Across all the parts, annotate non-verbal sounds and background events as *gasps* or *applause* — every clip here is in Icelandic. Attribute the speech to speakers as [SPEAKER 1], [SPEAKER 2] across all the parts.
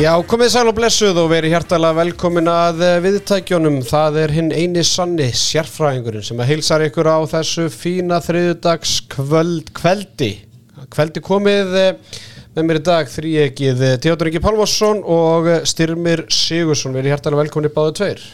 [SPEAKER 1] Já, komið sæl og blessuð og verið hjartalega velkomin að eh, viðtækjónum. Það er hinn eini sanni sérfræðingurinn sem að heilsar ykkur á þessu fína þriðudags kvöld, kveldi. Kveldi komið eh, með mér í dag þrýegið Teodor Ingi Pálvarsson og eh, Styrmir Sigursson. Verið hjartalega velkomin í báðu tveir.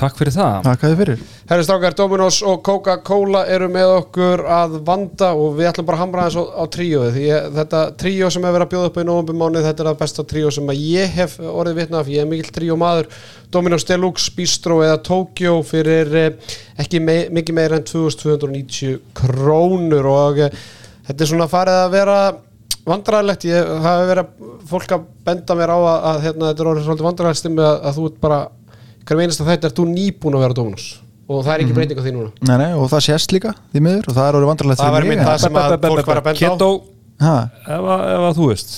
[SPEAKER 2] Takk fyrir það.
[SPEAKER 3] Takk að þið fyrir.
[SPEAKER 1] Herri Strákar, Dominos og Coca-Cola eru með okkur að vanda og við ætlum bara að hamra þess á, á tríóið því ég, þetta tríó sem hefur verið að bjóða upp í nógum mánuð, þetta er það besta tríó sem að ég hef orðið vitna af, ég er mikill tríó maður Dominos Deluxe, Bistro eða Tokyo fyrir eh, ekki mei, mikið meir en 2290 krónur og eh, þetta er svona farið að vera vandræðilegt, ég hafi verið fólk að benda mér á að, að hérna, þetta er orðið svolítið vandræðilegt stimmi að, að þú ert bara hverjum einasta þetta er þú nýbúin að vera Dominos? Og það er ekki breyting á því núna?
[SPEAKER 3] Nei, nei, og það sést líka því miður og það er orðið vandrarlegt
[SPEAKER 1] Það var einmitt það sem að fólk var að benda á.
[SPEAKER 2] Keto,
[SPEAKER 3] Ha,
[SPEAKER 2] ef, að- ef að þú veist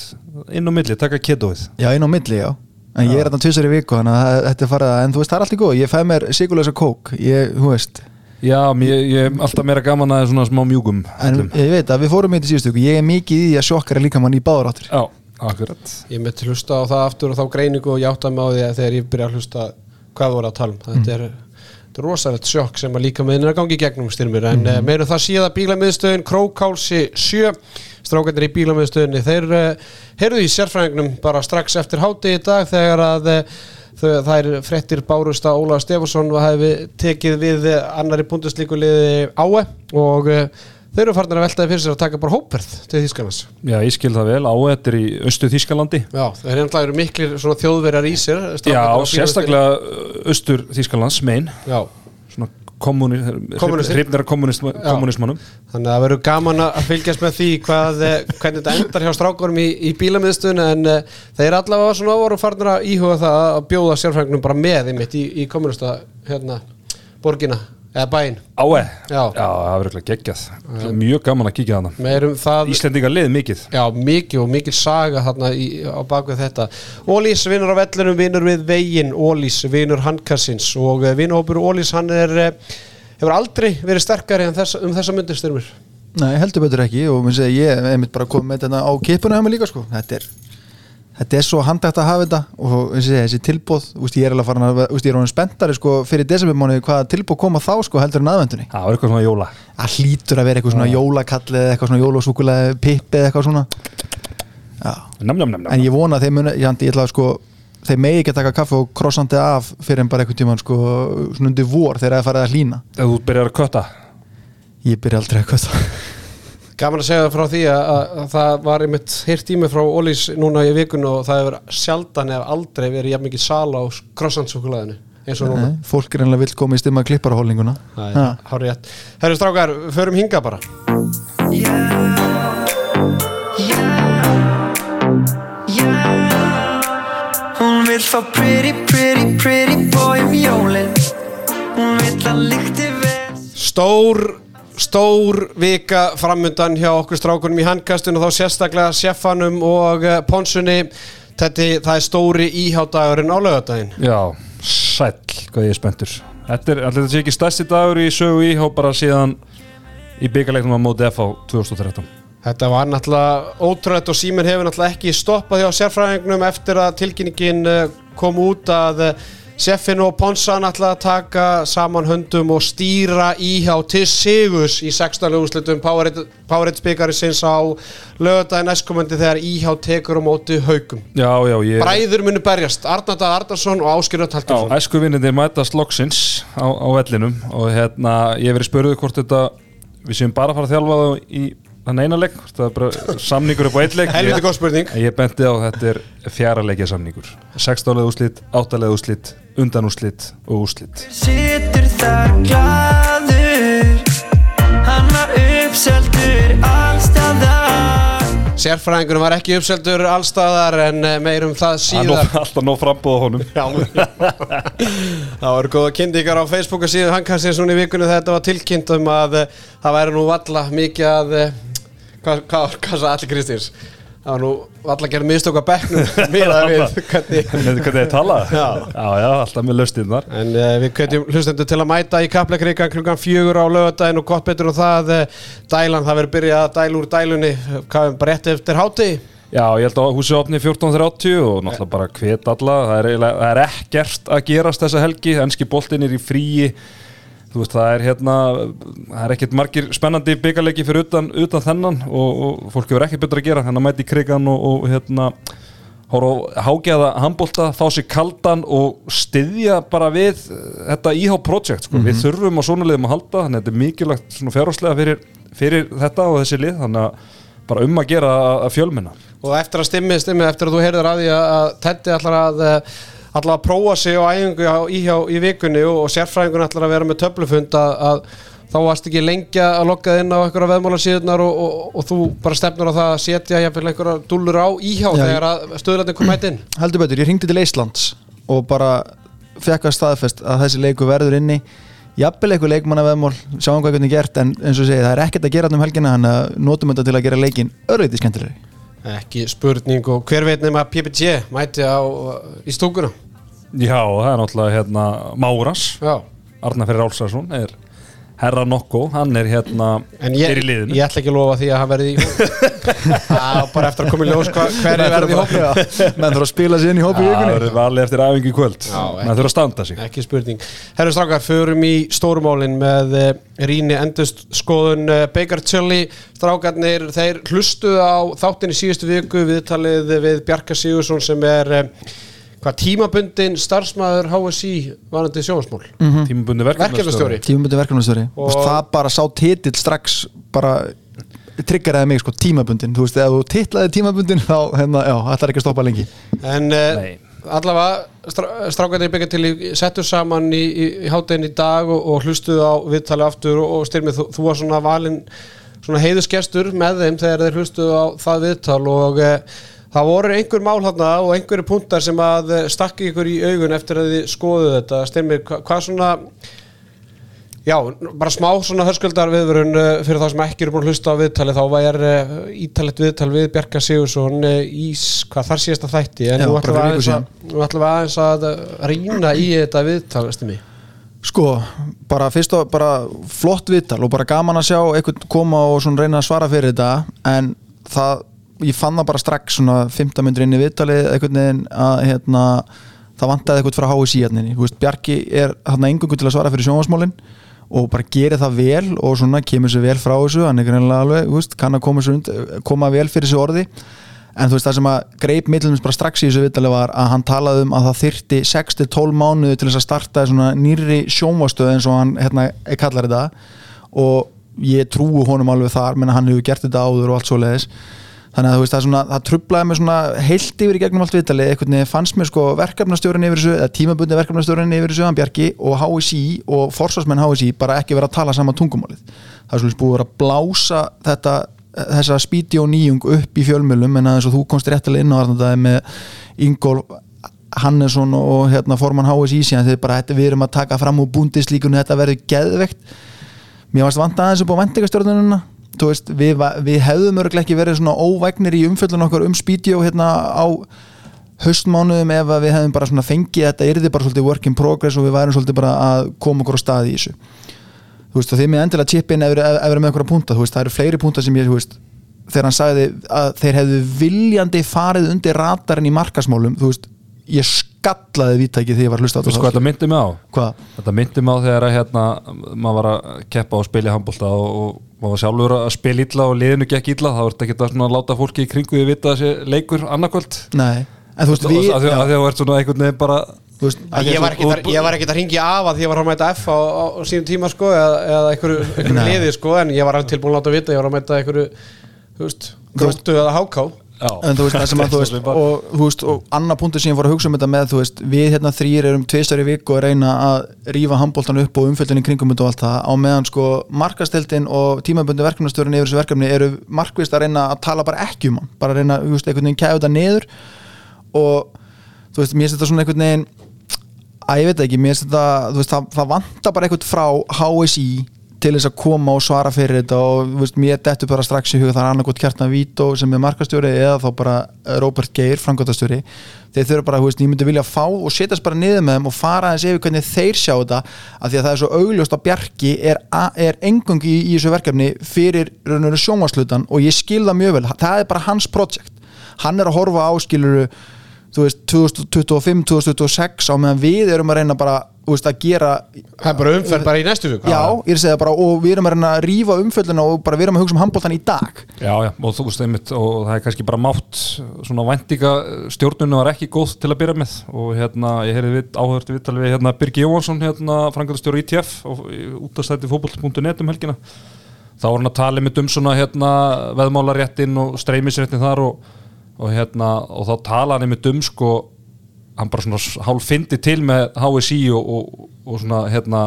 [SPEAKER 2] inn á milli, taka ketoið.
[SPEAKER 3] Já, inn á milli, já. En ég er þarna tvisar í viku, þannig að það- þetta er farið að En þú veist, það er allt í góð, ég fæ mér sigurlösa kók. Ég, þú veist.
[SPEAKER 2] Já, mér- ég er alltaf meira gaman að svona smá mjúgum
[SPEAKER 3] En
[SPEAKER 2] öllum.
[SPEAKER 3] ég veit að við fórum í þetta síðustu viku. Ég er mikið í því að sjokkara líka mann í báður áttur
[SPEAKER 2] Já, akkurat.
[SPEAKER 1] Ég mitt hlusta á það aftur og þá greiningu og ég átta mig á því að þegar ég byrja að hlusta hvað voru að tala um. Þetta er, þetta er rosalegt sjokk sem að líka með að gangi gegnum styrmir. En mm. meirum það síða bílamiðstöðin Krókálsi 7 strákandir í bílamiðstöðinni þeir uh, heyrðu í sérfræðingnum bara strax eftir háti í dag þegar að þau, það er frettir bárust að Óla Stefansson og hefði tekið við annari búnduslíkuliði áe og þeir eru farin að veltaði fyrir sér að taka bara hóperð til Þýskanans
[SPEAKER 2] Já, ég skil það vel, áættir í Östu Þískalandi
[SPEAKER 1] Já, náttúrulega eru miklir svona þjóðverjar í sér
[SPEAKER 2] Já, sérstaklega Östur Þískalands, mein
[SPEAKER 1] Já,
[SPEAKER 2] svona hrifnir kommunismannum
[SPEAKER 1] þannig að það verður gaman að fylgjast með því hvað, eh, hvernig þetta endar hjá strákurum í, í bílamiðstöðun en uh, þeir allavega svona voru farnir að íhuga það að bjóða sérfræðingnum bara með í, í kommunista hérna, borgina, eða bæinn.
[SPEAKER 2] Áæ,
[SPEAKER 1] Já.
[SPEAKER 2] það verður ekki geggjað. Mjög gaman að kíkja þarna. Íslendingar lið mikið.
[SPEAKER 1] Já, mikið og mikið saga þarna í, á bakvið þetta. Ólís vinnur á vellinum, vinnur við veginn, Ólís vinnur handkassins og vinnhópur Ólís hann er, eh, hefur aldrei verið sterkari en þess, um þessa myndir styrmir.
[SPEAKER 3] Nei, heldur betur ekki og minn segi, ég er einmitt bara komið með þetta á kipuna hjá mig líka sko. Þetta er, þetta er svo handægt að hafa þetta og segi, þessi tilbóð, úst, ég er alveg farin að, úst, ég er honum spenntari sko fyrir desembermánuði hvaða tilbóð koma þá sko heldur en aðvendunni
[SPEAKER 2] Það var eitthvað svona jóla.
[SPEAKER 3] Það hlýtur að vera eitthvað svona jólakall eða eitthvað svona jólasúkulega pippi eða eitthvað svona.
[SPEAKER 2] Nam, nam, nam,
[SPEAKER 3] en ég vona að þeir muni, ég, ég ætla að sko þeir megi ekki að taka kaffe og krossandi af fyrir en bara einhvern tímann sko svona undir vor þegar það er farið að hlýna.
[SPEAKER 2] Byrjar að kötta
[SPEAKER 1] Gaman að segja frá því að, að, að það var einmitt hýrt tími frá Ólís núna í vikun og það hefur sjaldan eða aldrei verið jafn mikið sala á krossandsúkulæðinu eins og núna.
[SPEAKER 3] Fólk er einlega vill koma í stimma klipparahólninguna
[SPEAKER 1] Það er hárið rétt. Herru strákar, förum hinga bara.
[SPEAKER 4] Hún vill fá pretty, pretty, pretty boy um jólin Hún vill að líkti vel
[SPEAKER 1] Stór, stór vika framundan hjá okkur strákunum í handkastun og þá sérstaklega seffanum og uh, ponsunni. Þetta, það er stóri íhátdagurinn á lögadaginn.
[SPEAKER 2] Já, sæll, hvað ég er spenntur Þetta er, sé ekki stærsti dagur í sögu íhá bara síðan í byggarleiknum á móti F á 2013
[SPEAKER 1] Þetta var náttúrulega ótrúlega og síminn hefur náttúrulega ekki stoppað hjá sérfræðingnum eftir að tilkynningin eh, kom út að eh, Seffin og Ponsa náttúrulega taka saman höndum og stýra íhjá til Sigus í 16. úrslitum Powerade spikari sinns á lögadaginn næstkomandi þegar íhjá tekur á móti haugum.
[SPEAKER 2] Já, já, ég
[SPEAKER 1] Bræður munu berjast, Arnardað Arnarsson og Áskirjöld
[SPEAKER 2] Já,
[SPEAKER 1] Hallgrímsson.
[SPEAKER 2] æsku vinnindi mætast loksins á, á vellinum og hérna, ég verið spurðið hvort þetta við séum bara að fara að þjálfa það í þann eina leik, hvort það er bara samningur upp á eitt leik.
[SPEAKER 1] Helviti
[SPEAKER 2] ég,
[SPEAKER 1] góð spurning.
[SPEAKER 2] ég benti á að þetta er fjara leikja samningur. 16 leið úslit, 8 leið úslit undan úslit og úslit
[SPEAKER 4] Situr þar glaður Hann var uppseldur allstaðar
[SPEAKER 1] Sérfræðingunum var ekki uppseldur allstaðar en eh, meir um það
[SPEAKER 2] er
[SPEAKER 1] síðar.
[SPEAKER 2] alltaf nóg frambúð á honum.
[SPEAKER 1] Já, *laughs* það voru góða kynntingar á Facebooka síðu Hankastins núna í vikunni. Þetta var tilkynnt um að eh, það væri nú valla mikið að eh, hvað, hvað, hvað sagði allir Kristins? Það var nú valla að gera mistök á bekknum *laughs* miðað við *laughs* hvernig
[SPEAKER 2] þið tala? *laughs*
[SPEAKER 1] Já.
[SPEAKER 2] já, alltaf með löstinnar
[SPEAKER 1] en uh, við kvetjum hlustendur til að mæta í Kaplakrika klukkan fjögur á lögadaginn og gott betur en það uh, dælan, það verður byrjað að dæla úr dælunni. Hvað er bara rétt eftir háti
[SPEAKER 2] Já, ég held að húsið opni 14.30 og náttúrulega bara hvet alla. Það er, það er ekkert að gerast þessa helgi. Enski boltin er í fríi veist, það er hérna það er ekkert margir spennandi byggarleiki fyrir utan, utan þennan og, og fólk hefur ekkert betra að gera, hann að mæti krigan og, og hérna hágjaða handbólta, fá sér kaldan og styðja bara við þetta IH project, sko. við þurfum á svona liðum að halda, þannig að þetta er mikilvægt fjárháslega fyrir, fyrir þetta og þessi lið þannig að bara um að gera að, fjölmenna
[SPEAKER 1] og eftir að stimmi, stimmi, eftir að þú heyrður að því að, að Teddy ætlar að ætlar að prófa sig á æfingu á, í, hjá, í vikunni og, og sérfræðingun ætlar að vera með töflufund að, að þá varst ekki lengja að lokka inn á einhverja veðmálasíðunar og, og, og þú bara stefnur á það að setja einhverja dúllur á íhjá
[SPEAKER 3] Já,
[SPEAKER 1] þegar að stöðrættin kom hætt inn.
[SPEAKER 3] Heldur betur, ég ringdi til Íslands og bara fekk að staðfest að þessi leiku verður inni. Jafnvel eitthvað leikmanna veðmál, sjáum hvað hvernig gert en eins og ég segi, það er ekkert að gera þarna um helgina að notum þetta til að gera leikin örveiti skemmtilegri
[SPEAKER 1] ekki spurning og hver veit nema PPG mæti á, í stúkuna
[SPEAKER 2] Já, það er náttúrulega hérna Máras, Fyrir Álsarsson er herra nokko, hann er hérna
[SPEAKER 1] En ég,
[SPEAKER 2] er í liðinu.
[SPEAKER 1] ég ætla ekki að lofa því að hann verði í *laughs* bara eftir að koma í ljós hva, hver er verði í hópinu
[SPEAKER 3] menn þurfa að spila sér inn í hópi
[SPEAKER 2] Það
[SPEAKER 3] vikunni.
[SPEAKER 2] verður valið eftir æfingu í kvöld. Menn þurfa að standa sig.
[SPEAKER 1] Ekki spurning. Herru strákar, förum í stórumálin með uh, Ríni endust skoðun Baker Chili. Strákarnir, þeir hlustuðu á þáttin í síðustu viku viðtalið við Bjarka Sigursson sem er uh, hvað tímabundin starfsmæður HSI varandi sjónasmól.
[SPEAKER 3] Mhm.
[SPEAKER 2] tímabundi
[SPEAKER 1] Verkefnastjóri.
[SPEAKER 3] tímabundi verkefnastjóri
[SPEAKER 1] Og-
[SPEAKER 3] og það bara sá titill strax bara triggeraði mig sko tímabundin þú veist, ef þú titlaði tímabundin þá, hérna, já, ætlar ekki að stoppa lengi
[SPEAKER 1] En uh,
[SPEAKER 2] Nei.
[SPEAKER 1] allavega strá, strákarnir byggja til í settu saman í, í, í hátinn í dag og, og hlustuðu á viðtalið aftur og, og styrmið, þú, þú var svona valinn svona heiðusgestur með þeim þegar þeir hlustuðu á það viðtal og uh, það voru einhver mál hérna og einhverju punktar sem að eh, stakki ykkur í augun eftir að þið skoðuðu þetta. Hva, hvað svona Já, bara smá svona hörskuldar viðvörun uh, fyrir þá sem ekki eru búin að hlusta á viðtali þá var uh, ítalett viðtal við Bjarka Sigursson í, hvað þar síðasta þætti. En
[SPEAKER 3] Já,
[SPEAKER 1] nú ætlum við aðeins að, rýna í þetta viðtal, mig
[SPEAKER 3] Sko, bara fyrst og bara flott viðtal og bara gaman að sjá einhvern koma og svona reyna að svara fyrir þetta en það, ég fann það bara strax svona 15 minnur inn í viðtalið einhvern veginn að hérna það vantaði eitthvað frá HSI hérna veist, Bjarki er hérna engungu til að svara fyrir sjónvarsmálin og bara gerir það vel og svona kemur sér vel frá þessu. Hann er greinlega alveg, veist, kann að koma, und, koma vel fyrir þessu orði. En þú veist það sem að greip millumins bara strax í þessu viðtali var að hann talaði um að það þyrti 6-12 mánuði til þess að starta svona nýri sjónvastöð eins og hann hérna kallar þetta. Og ég trúi honum alveg þar menn hann hefur gert þetta áður og allt svo leiðis þannig að þú veist það, svona, það trublaði mig svona heilt yfir í gegnum allt viðtali einhvern veginn fannst mér sko verkefnastjórin yfir þessu eða tímabundi verkefnastjórin yfir þessu hann Bjarki og HSI og forsvarsmenn HSI bara ekki vera að tala sama tungumálið. Það er svolítið búið að að blása þetta þessa spíti og nýjung upp í fjölmjölum en aðeins og þú komst réttilega inn á þarna með Ingól Hannesson og hérna formann HSI síðan. Þegar bara þetta við erum að taka fram úr búndislíkunni þetta verður geðvegt mér varst vant aðeins upp á vendingastjórnununa veist, við, við hefðum örglega ekki verið svona óvægnir í umfjöllun okkar um spíti og hérna á haustmánuðum ef að við hefðum bara svona fengið þetta yrði bara svolítið work in progress og við værum svolítið bara að koma okkur á staði í þessu þú veist, og þið með endilega chippin ef við erum með einhverja punta, þú veist, það eru fleiri punta sem ég, þú veist, þegar hann sagði að þeir hefðu viljandi farið undir radarinn í markasmálum, þú veist ég skallaði vítæki þegar ég var að hlusta á
[SPEAKER 2] hvað þetta myndi mig á?
[SPEAKER 3] Hvað?
[SPEAKER 2] Þetta myndi mig á þegar að hérna, maður var að keppa og spila í handbólta og, og var sjálfur að spila illa og liðinu gekk illa þá er þetta ekki að láta fólki í kringu því vita að þessi leikur annarkvöld?
[SPEAKER 3] Nei, en þú veist,
[SPEAKER 2] og
[SPEAKER 3] við
[SPEAKER 2] að því að því að þú ert svona einhvern veginn bara
[SPEAKER 3] þú veist,
[SPEAKER 1] Ég var ekkert að, ég var ekkert að ringja af að því ég var að mæta F á, á, á sínum tíma sko eða, eða einhverju, einhverju liði sko en ég var tilbúin að láta vita, ég var að mæta einhverju þú veist, gróttu eða háká
[SPEAKER 3] en þú veist, það sem að *laughs* þú veist og, þú veist, og annar punktur sem ég fór að hugsa um þetta með þú veist, við hérna þrýr erum tveistar í viku að reyna að rífa handbóltan upp og umfjöldin í kringum og allt það, á meðan sko markasteldin og tímabundi verkefnastjórin yfir þessu verkefni eru markvist að reyna að tala bara ekki um hann, bara að reyna, þú veist, einhvern veginn kæða þetta niður. Og þú veist, mér þetta svona einhvern veginn að ég veit ekki, mér veist, það, það vantar bara eitthvað frá HSI til þess að koma og svara fyrir þetta og veist, mér dettur bara strax í huga það er annarkot kjartna Vító sem er markastjóri eða þá bara Robert Geir, framkvæmtastjóri þeir þurfa bara, veist, ég myndi vilja fá og setjast bara niður með þeim og fara aðeins yfir hvernig þeir sjá þetta, af því að það er svo augljóst að Bjarki er, er engungi í, í þessu verkefni fyrir sjónvarslutan og ég skil það mjög vel, það er bara hans projekt. Hann er að horfa á skiluru þú veist 2025, 2026 á meðan við erum að reyna bara veist, að gera
[SPEAKER 1] Það er bara umferð bara í næstu viku.
[SPEAKER 3] Já, ég er að segja bara og við erum að rífa umfölluna og bara við erum að hugsa um handbóltan í dag.
[SPEAKER 2] Já, já, og þú veist einmitt og það er kannski bara mátt svona væntinga stjórnunu var ekki góð til að byrja með. Og hérna, ég heyrði við, áhörði viðtalið við hérna Birgi Jóhansson, hérna frangatastjóru ITF og út af stætti fótboll.net um helgina. Þá var hann að tala einmitt um svona hérna veðmálaréttin og streymisréttin þar og, og hérna og þá tala hann einmitt um sko hann bara svona hálf fyndi til með HSI og, og, og svona hérna,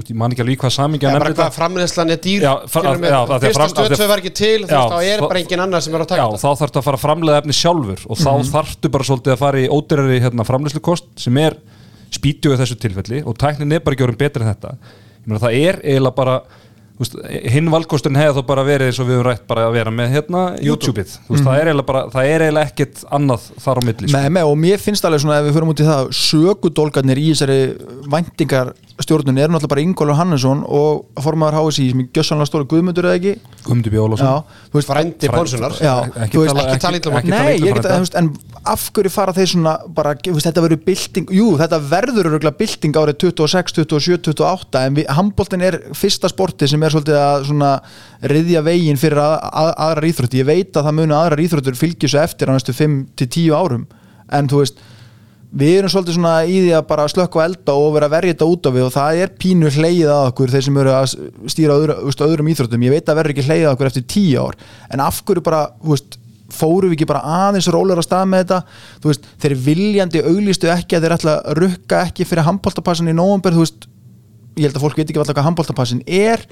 [SPEAKER 2] ég man ekki alveg í hvað samingi
[SPEAKER 1] Já, bara hvað framleiðslan er dýr
[SPEAKER 2] Já, já, það
[SPEAKER 1] Fyrsta stöðsvei var ekki til þú
[SPEAKER 2] Já,
[SPEAKER 1] veist, þá er bara engin annar sem er að
[SPEAKER 2] Já,
[SPEAKER 1] taka
[SPEAKER 2] þá þarftu að fara að framleiða efni sjálfur og þá þarftu bara svolítið að fara í ódýrari hérna, framleiðslukost sem er spítjóð í þessu tilfelli og tæknin er bara ekki orðin betri en þetta. Ég meina það er eiginlega bara þú hinn valkosturinn hefði þá bara verið eins og við höfum rætt bara að vera með hérna YouTube-ið, þú veist, það er eiginlega bara það er eiginlega ekkert annað þar á milli sko.
[SPEAKER 3] með, með, og mér finnst alveg svona ef við förum út í það sökudólgarnir í þessari væntingar stjórnun eru náttúrulega bara Ingólfur Hannesson og formaður HSI sem er gjössanlega stóri guðmundur eða ekki
[SPEAKER 2] Guðmundur Bjólásson
[SPEAKER 3] þú veist,
[SPEAKER 1] Frændi
[SPEAKER 3] Já,
[SPEAKER 2] ekki
[SPEAKER 3] þú veist,
[SPEAKER 2] tala-
[SPEAKER 1] um
[SPEAKER 2] tala
[SPEAKER 3] Nei,
[SPEAKER 2] illa um
[SPEAKER 3] ég get
[SPEAKER 2] frænda.
[SPEAKER 3] að, en af hverju fara þeir svona bara, þú veist, þetta verður bylting jú, þetta verður öruglega bylting árið 26, 27, 28 en við, handbóltin er fyrsta sporti sem er svolítið að svona riðja veginn fyrir að, að, aðrar íþrótti, ég veit að það munu aðrar íþróttur fylgja svo eftir á næstu 5 til 10 árum, en þú veist við erum svolítið svona í því að bara slökka á elda og vera verja þetta út á við og það er pínu hleyið að okkur þeir sem eru að stýra öðru, veist, öðrum íþróttum. Ég veit að verður ekki hleyið að okkur eftir tíu ár. En af hverju bara, veist fórum við ekki bara aðeins rólar að stað með þetta? Veist, þeir viljandi auglýstu ekki að þeir ætla að rukka ekki fyrir handbóltapassin í veist. Ég held að fólk veit ekki alltaf hvað handbóltapassin er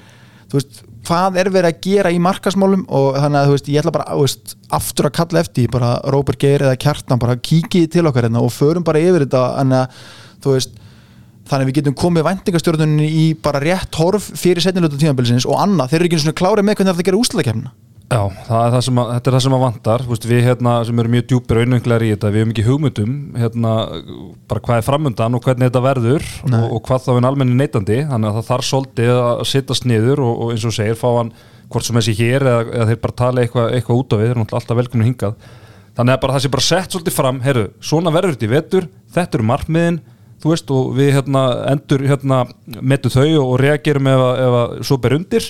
[SPEAKER 3] þú veist, hvað er verið að gera í markasmálum og þannig að þú veist, ég ætla bara veist, aftur að kalla eftir bara Róbert Geir eða Kjartan, bara kikið til okkar hérna og förum bara yfir þetta en að, þú veist, þannig að við getum komið væntingastjórnuninni í bara rétt horf fyrir setnilutu tímabilsins og annað, þeir eru ekki svona klárið með hvernig það er að gera úslæðakefna
[SPEAKER 2] Já, það er það sem að, þetta er það sem að vantar. Þú veist, við hérna sem erum mjög djúpir auðvenglegar í þetta við hefum ekki hugmyndum hérna, bara hvað er framundan og hvernig þetta verður og, og hvað þá er almenni neytandi. Þannig að það þarf svolítið að sittast niður og, og eins og segir, fá hann hvort sem þessi hér eða, eða þeir bara tala eitthvað, eitthvað út á við, þeir eru alltaf velkomin hingað. Þannig að bara það sé bara sett svolítið fram heyrðu, svona verður þetta í vetur, þetta eru markmiðin þú veist, og við hérna endur hérna, metu þau og, og reagerum ef, ef að svo ber undir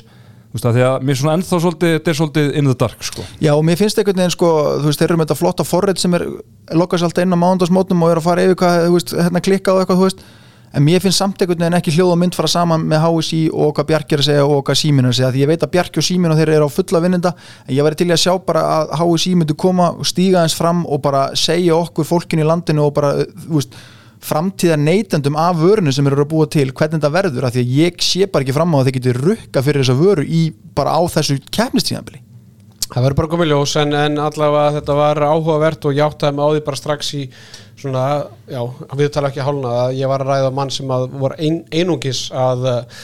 [SPEAKER 2] þú veist, að því að mér svona ennþá svolítið þetta er svolítið in the dark, sko.
[SPEAKER 3] Já og mér finnst einhvern veginn sko, þú veist, þeir eru með þetta flotta forrið sem er lokast alltaf inn á mándagsmótnum og er að fara yfir hvað, þú veist, hérna klikkað og eitthvað, þú veist. En mér finnst samt einhvern veginn ekki hljóð og mynd fara saman með HSI og hvað Bjarki er að segja og hvað Símin er að segja, því ég veit að Bjarki og Símin og þeir eru á fulla vinninda, en ég væri til að sjá bara að HSI myndi koma stíga eins fram og bara segja okkur fólkin í landinu og bara, þú veist framtíðar neytendum af vörinu sem eru að búa til hvernig þetta verður, af því að ég sé bara ekki fram á að þeir geti rukka fyrir þessa vöru í bara á þessu keppnistíðanbili
[SPEAKER 1] Það verður bara komið ljós en, en allavega þetta var áhugavert og ég áttaði mig á því bara strax í svona, já, við tala ekki hálna að ég var að ræða mann sem að voru ein, einungis að uh,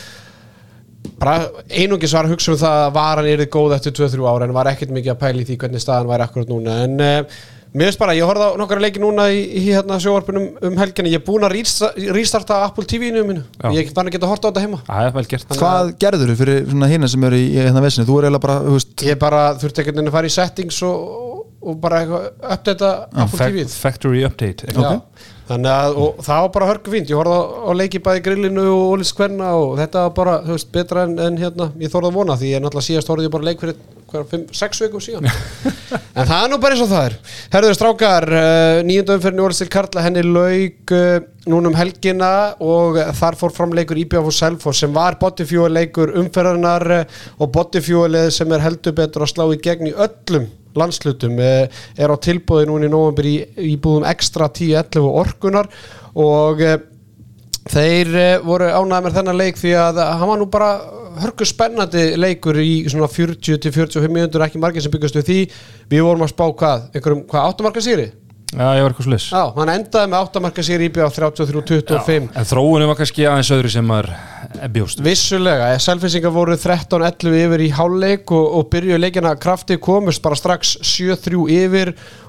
[SPEAKER 1] bara einungis var að hugsa um það að varan er góð eftir 2-3 ára en var ekkert mikið að pæla í því hvernig staðan væri akkurat núna. En uh, mér finnst bara, ég horfði á nokkara leiki núna í, í hérna sjóvarpunum um helginni ég er búin að rísta- restarta Apple TV-inu mínu,
[SPEAKER 2] Já.
[SPEAKER 1] ég fann að geta horta á þetta heima.
[SPEAKER 2] Það er vel gert.
[SPEAKER 1] Þannig
[SPEAKER 3] Hvað gerður þú fyrir hina sem eru í, hérna vesinu? Þú er eiginlega bara, þú veist
[SPEAKER 1] Ég bara þurfti einhvern veginn að fara í settings og, og bara eitthvað uppdata Apple
[SPEAKER 2] Fac-
[SPEAKER 1] TV
[SPEAKER 2] Factory update
[SPEAKER 1] Já, þannig að og það var bara hörku fínt. Ég horfði á, á leiki bæði grillinu og Ólis Kvenna og þetta var bara, þú veist, betra en, en hérna, ég þorði að vona því ég náttúrulega síðast horfði ég bara leik fyrir hver, fimm, sex vikum síðan? *laughs* En það er nú bara eins og það er. Herður strákar, uh, nýjönda umferðin Ólis til Karla, henni lauk uh, núna um helgina og þar fór fram leikur IBF og Selfoss sem var bodyfuel leikur umferðarnar uh, og bodyfuelið sem er heldur betur að slá í gegn í öllum landslutum eh, er á tilbúði núna í nóvambur í, búðum ekstra 10-11 orkunar og eh, þeir eh, voru ánægð með þennan leik því að hann var nú bara hörku spennandi leikur í svona 40-45 minútur ekki margir sem byggast við því. Við vorum að spá hvað, einhverjum, hvað áttumarka sýri?
[SPEAKER 2] Já, ég var eitthvað slis
[SPEAKER 1] Já, hann endaði með áttamarka sýri íbjöð á 33-25
[SPEAKER 2] En þróunum var kannski aðeins öðru sem maður bjóst.
[SPEAKER 1] Vissulega, selfinsingar voru 13-11 yfir í hálfleik og, og byrjuðu leikina krafti komust bara strax 7-3 yfir. og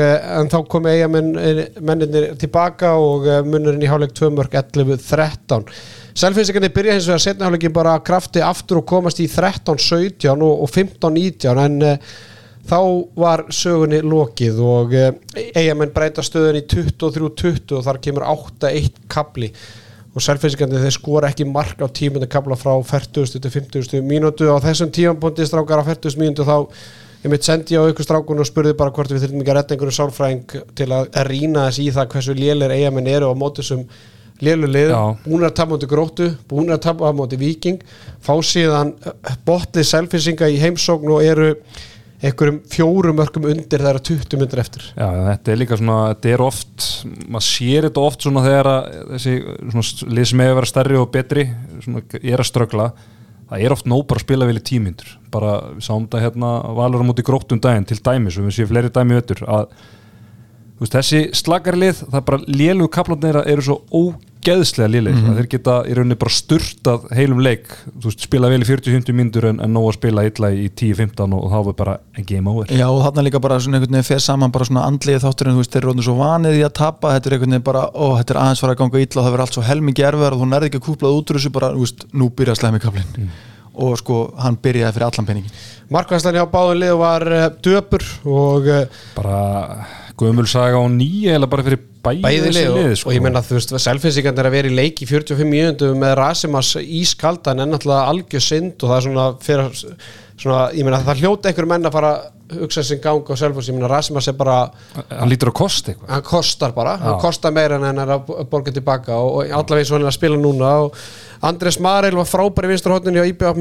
[SPEAKER 1] eh, en þá komu eigamennir tilbaka og eh, munurinn í hálfleik 2 mörg 11-13 Selfinsingarnir byrja hins vegar setna hálfleiki bara krafti aftur og komast í 13-17 og, og 15-19 en eh, þá var sögunni lokið og eigamenn breyta stöðun í 23-20 og þar kemur 8-1 kapli og selfinnsikandi þeir skora ekki mark á tímunni kapla frá 40 til 50 mínútu. Og þessum tímanbúndi strákar á 40 mínútu þá ég mitt sendi á ykkur strákun og spurði bara hvort við þurfum ekki að retta einhverju sálfræðing til að rýna þess í það hversu lélir eigamenn eru á móti sem lélu lið,
[SPEAKER 2] Já.
[SPEAKER 1] búin að tapa móti gróttu, búin að tapa móti viking fá síðan botlið selfinsinga í heimsókn og eru einhverjum fjórum örkum undir það eru 20 myndir eftir.
[SPEAKER 2] Já, þetta er líka svona, þetta er oft maður sér þetta oft svona þegar að þessi svona lið sem hefur verið stærri og betri svona er að ströggla það er oft nóg bara að spila vel í tímyndur bara sáum þetta hérna valur á móti gróttum daginn til dæmis og við séum fleiri dæmi öttur að veist, þessi slagarlið, það bara lélugu kaplarnir eru svo ógeðslega lélir að þeir geta í rauninni bara sturtað heilum leik, þú veist, spila vel í 40-50 myndur en, en nóg að spila illa í 10-15 og, og þá er bara en game over.
[SPEAKER 3] Já og þarna líka bara svona einhvern veginn fer saman bara svona andlið þátturinn, þú veist, þeir eru rótnir svo vanið í að tapa, þetta er einhvern veginn bara, ó, þetta er aðeins fara að ganga illa og það verður allt svo helmingi erfiðar og þú nærði ekki að kúplað út úr þessu bara, þú veist, nú byrja slemikablin og sko, hann byrjaði fyrir allan peningin
[SPEAKER 1] Markværslan hjá báðum lið var uh, döpur og uh,
[SPEAKER 2] bara gömul saga á nýja eða bara fyrir bæði,
[SPEAKER 1] bæði
[SPEAKER 2] þessi
[SPEAKER 1] lið og,
[SPEAKER 2] sko.
[SPEAKER 1] og ég menna þú veist selfinsingarnir er að vera í leik í 45 mínútu með Rasimas ískaldan en náttúrulega algjör synd og það er svona fyrir svona, ég menna það hljóta einhver menn að fara að hugsa sin gang á selfos, ég menna Rasimas er bara
[SPEAKER 2] hann lítur að kosta eitthvað
[SPEAKER 1] hann kostar bara, hann
[SPEAKER 2] Já.
[SPEAKER 1] kostar meira en hann er að borga tilbaka og, og allavega eins og hann er að spila núna og Andrés Marel var frábæri vinsturhóttinni á IBF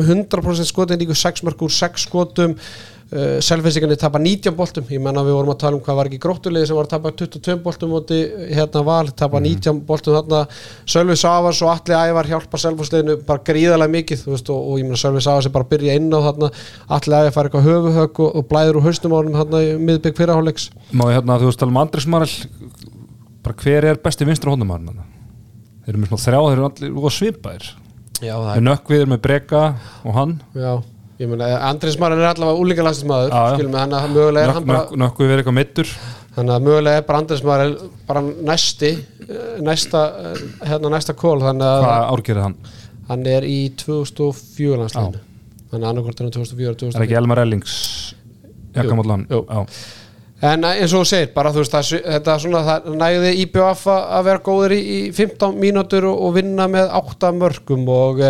[SPEAKER 1] með 100% skotin líka 6 mark úr 6 skotum uh, selfinsingarnir tapa 19 boltum. Ég menna við vorum að tala um hvað var ekki gróttulegði sem var að tapa 22 boltum móti hérna val, tapa 19 boltum þarna. Sölvi Savars og Atli Ævar hjálpa selfosleginu bara gríðarlega mikið veist, og, og ég menna Sölvi Savars er bara að byrja inn á þarna. Atli Ævar fær eitthvað höfuhögg og, og blæður úr haustum á honum þarna í miðbygg fyrirháleiks
[SPEAKER 2] má ég hérna, þú veist tala um Andris Marel bara hver er besti vinstra hóndumæður þeir eru með svona þrjá, þeir eru allir og svipaðir
[SPEAKER 1] Já,
[SPEAKER 2] við nökkviður með Breka og hann
[SPEAKER 1] Já, ég meina, Andrés Maran er allavega úlingalandsmaður,
[SPEAKER 2] Já, já.
[SPEAKER 1] skilum við, hann að mögulega er hann bara,
[SPEAKER 2] nökkviður eitthvað meittur
[SPEAKER 1] þannig að mögulega er bara Andrés Maran bara næsti, eh, næsta, eh, hérna næsta kól, þannig að
[SPEAKER 2] hvað árgerði hann?
[SPEAKER 1] Hann er í 2004 landsleginu, þannig að annarkvort er hann 2004,
[SPEAKER 2] er
[SPEAKER 1] 2004.
[SPEAKER 2] ekki Elmar Ellings? Jakkamállan.
[SPEAKER 1] En eh, eins og þú segir, bara þú veist, það, þetta svona, það nægði IBF að að vera góður í, í 15 mínútur og, og vinna með 8 mörgum og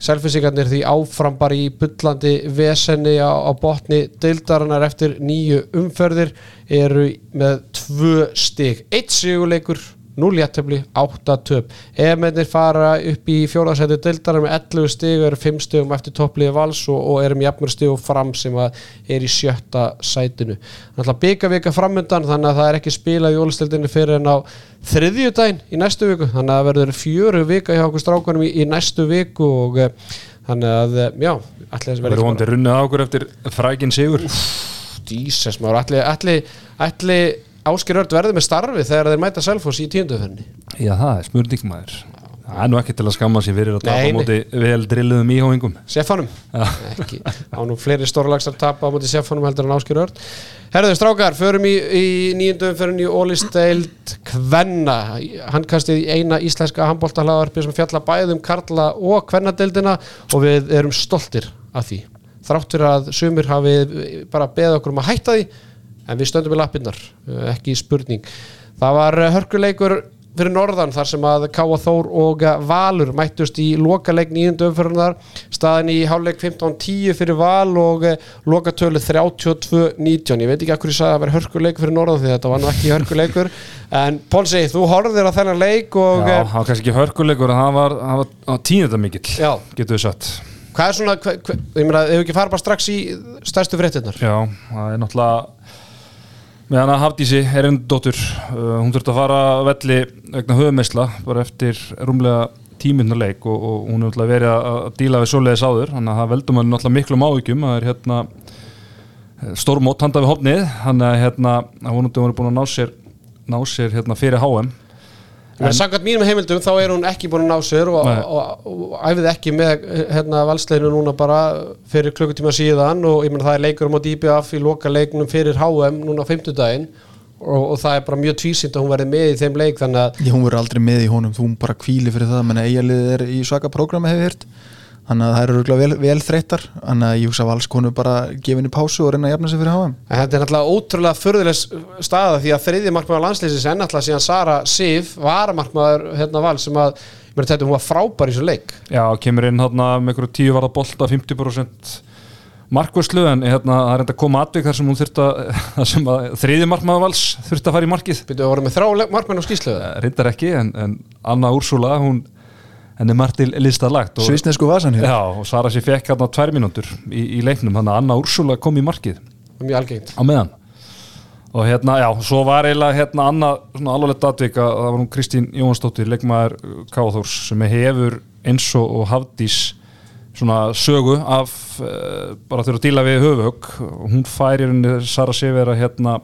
[SPEAKER 1] selfisingarnir því áfram bara í bullandi vesenni á, á botni deildarinnar eftir nýju umferðir eru með 2 stig, 1 siguleikur 0 jættefli, 8 töp. Ef fara upp í fjóðarsæti deildarinnar með 11 stig og eru 5 stigum eftir toppliði vals og, og eru með jafnmur stig og fram sem að er í sjötta sætinu. Þannig að byggja vika framundan þannig að það er ekki spilað í ólistildinni fyrir en á þriðjudaginn í næstu viku. Þannig að það verður fjöru vika hjá okkur strákunum í, í næstu viku og eh, þannig að eh, já, allir þess
[SPEAKER 2] það verður vonandi runnið á okkur eftir frækin sigur?
[SPEAKER 1] Dísess maður, allir, allir, allir Ásker Örd verður með starfi þegar þeir mæta Selfoss í tíunduferni
[SPEAKER 2] já það er smurning maður. Það er nú ekki til að skamma sér fyrir að tapa móti vel drilluðum íhóingum
[SPEAKER 1] Seffanum ekki, á nú fleiri stórlagsar tapa á móti Seffanum heldur en Ásker Örd Herðu strákar, förum í, í nýjundu umferðin í Ólisteild Kvenna. Hann kastið í eina íslenska handbóltahlaðarpi sem fjalla bæðum Karla og Kvennadeildina og við erum stoltir af því. Þrátt fyrir að sumir hafi bara beðið okkur um að hætta því en við stöndum í lappinnar, eh, ekki spurning. Það var eh, hörkuleikur fyrir norðan þar sem að Káa Þór og eh, Valur mættust í lokaleik nýjundu umfyrirnar staðin í háleik 15-10 fyrir Val og lokatölu 32-19 ég veit ekki að hverju sagði að það var hörkuleik fyrir norðan því þetta var nú ekki hörkuleikur. *laughs* En Pónsi, þú horfðir á þennan leik og
[SPEAKER 2] já, það var kannski ekki hörkuleikur en það var, var, var tíðenda mikill
[SPEAKER 1] Já.
[SPEAKER 2] getur við satt
[SPEAKER 1] hvað er svona, hva, hva, ég meina, ef við ekki fara bara strax í stærstu fréttinnar
[SPEAKER 2] Já, það er náttúrulega með hana Hafdísi er einn dóttur uh, hún þurfti að fara að velli vegna höfumeisla bara eftir rúmlega tíminna leik og, og hún er náttúrulega verið að, díla við svoleiðis áður þannig að það veldum hann náttúrulega miklum áhyggjum það er hérna stórmót handa við hopnið þannig að hérna hún er búin að ná sér ná sér hérna fyrir HM
[SPEAKER 1] En samkvæmt mínum heimildum þá er hún ekki búin að ná sér og, og, og, og æfið ekki með hérna, valsleginu núna bara fyrir klukkutíma síðan og ég menn það er leikur um á DBF í loka leiknum fyrir HM núna á fimmtudaginn og, og það er bara mjög tvísýnt að hún verði með í þeim leik þannig að
[SPEAKER 3] Já, hún verður aldrei með í honum, þú bara kvíli fyrir það. Menn eigalið er í svaka prógrami hefur hirt þannig að það eru örugglega vel, vel þreyttar. Þannig að ég hugsa að valskonu bara gefinni pásu og reyna að jafna sig fyrir HM
[SPEAKER 1] En þetta er náttúrulega ótrúlega förðuleg staða því að þriði markmaður landslýsins er náttúrulega síðan Sara Sif varamarkmaður hérna val sem að ég meina þetta hún var frábær í þessu leik.
[SPEAKER 2] Já, kemur inn hérna með einhverju tíu varða bolta 50% markvörslu en hérna það er enda að koma atvik þar sem hún þurft að, *laughs* þar sem að þriði markmaður vals þurft að fara í markið.
[SPEAKER 1] Byrjuðu að voru með þrá markmenn á skýsluðu
[SPEAKER 2] reyndar ekki en, en Anna Úrsula hún henni margt til listað lagt og,
[SPEAKER 3] Svísnesku vasan hér
[SPEAKER 2] Já, og Sara sér fekk hérna tvær mínútur í, í leiknum, þannig að Anna Úrsula kom í markið.
[SPEAKER 1] Mjög algengt.
[SPEAKER 2] Á meðan. Og hérna, já, svo var eiginlega hérna annað svona alvarlegt atvik að það var hún Kristín Jóhansdóttir, leikmaður Káþórs sem hefur eins og, og Hafdís svona sögu af uh, bara þurfa að díla við höfuhögg. Hún fær í rauninni Sara Sivera hérna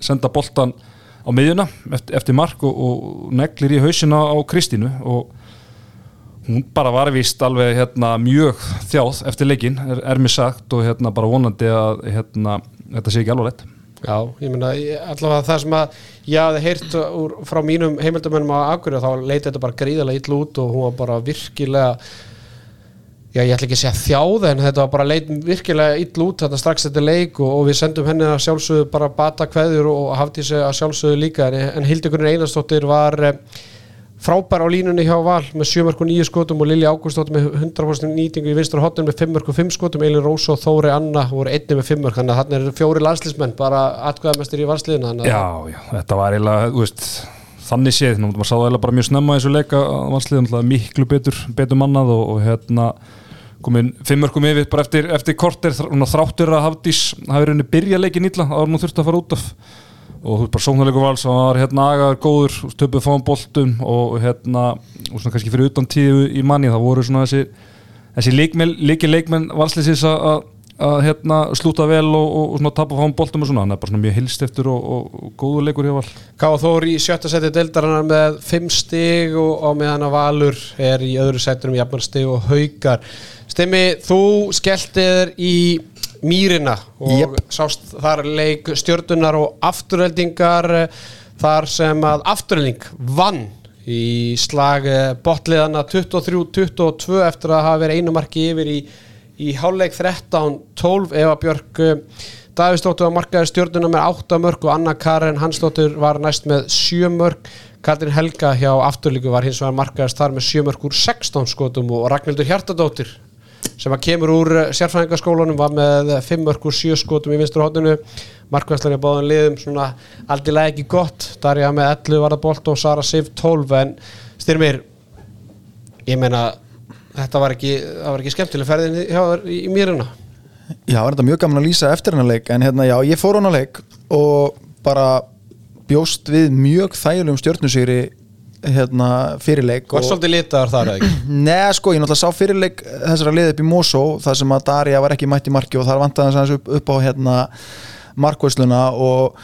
[SPEAKER 2] senda boltan á miðjuna eftir, eftir mark og, og neglir í hausina á Kristínu og hún bara var vist alveg hérna, mjög þjáð eftir leikin er, er mér sagt og hérna bara vonandi að hérna, þetta sé ekki alveg lett
[SPEAKER 1] Já, ég ég- allavega það sem að ég hafði heyrt úr, frá mínum heimildamennum á Akureyri þá leiti þetta bara gríðarlega illa út og hún var bara virkilega já, ég ætla ekki að segja þjáð en þetta var bara leit virkilega illa út þetta strax þetta leik og, og við sendum henni að sjálfsögðu bara bata kveður og hafði sig að sjálfsögðu líka en, en Hildegunni Einarsdóttir var eh, frábær á línunni hjá Val með 7 mörg og 9 skotum og Lilja Ágústóttir með 100% nýtingu í vinstra hotnum með 5 mörg og 5 skotum. Eilin Rósa og Þóri Anna voru einni með 5 mörg þannig að þarna eru fjóri landslismenn bara atkvæðamestir í að-
[SPEAKER 2] Já, já, þetta var eiginlega, þú veist þannig séð, nú maður sá það eiginlega bara mjög snemma í þessu leika að vansliðum miklu betur, betur mannað og, og hérna komin fimmörkum yfir bara eftir, eftir korter þráttur að Hafdís hafi rauninni byrja leikin illa að hún þurfti að fara út af og þú veist bara sóknarleikur vals hann var hérna agaður góður, töpuð fáum boltum og hérna, og svona kannski fyrir utan tíu í manni, það voru svona þessi þessi leikmenn, leikir leikmenn valsliðsins að hérna slúta vel og, og, og svona tapa fáum boltum og svona, hann er bara svona mjög hilstiftur og, og, góður leikur hjá val.
[SPEAKER 1] Káa Þór í sjötta seti deildarinnar með 5 stig og á meðan að Valur er í öðru setunum jafnmar stig og haukar. Stemmi, þú skelltir í Mýrina og
[SPEAKER 3] Jep.
[SPEAKER 1] sást þar leik stjördunar og afturheldingar eh, þar sem að afturhelding vann í slag eh, botliðana 23-22 eftir að hafa verið einu marki yfir í, í háleik 13-12 Eva Björk eh, Davíðsdóttur var markaði stjórnuna með 8 mörg og Anna Karen Hansdóttur var næst með 7 mörg Katrin Helga hjá afturlíku var hins vegar markaðist þar með 7 mörg úr 16 skotum og Ragnhildur Hjartadóttir sem að kemur úr eh, sérfræðingaskólanum var með 5 mörg úr 7 skotum í vinstur hóttinu markvæslan í báðan liðum svona aldilega ekki gott. Darja með 11 var það bolt og Sara Sif 12 en styrmir ég meina þetta var ekki, var ekki skemmtileg ferðin hjá í, í mýruna.
[SPEAKER 3] Já, var þetta mjög gaman að lýsa eftir hennar leik? En hérna, já, ég fór hennar leik og bara bjóst við mjög þægilegum stjórnusýri hérna, fyrirleik
[SPEAKER 1] Var svolítið litaðar þar eða ekki? *clears throat*
[SPEAKER 3] Nei, sko, ég náttúrulega sá fyrirleik þessara liðið upp í Mosó þar sem að Darja var ekki mætt í marki og þar vantaði hans upp, upp á hérna markvæsluna og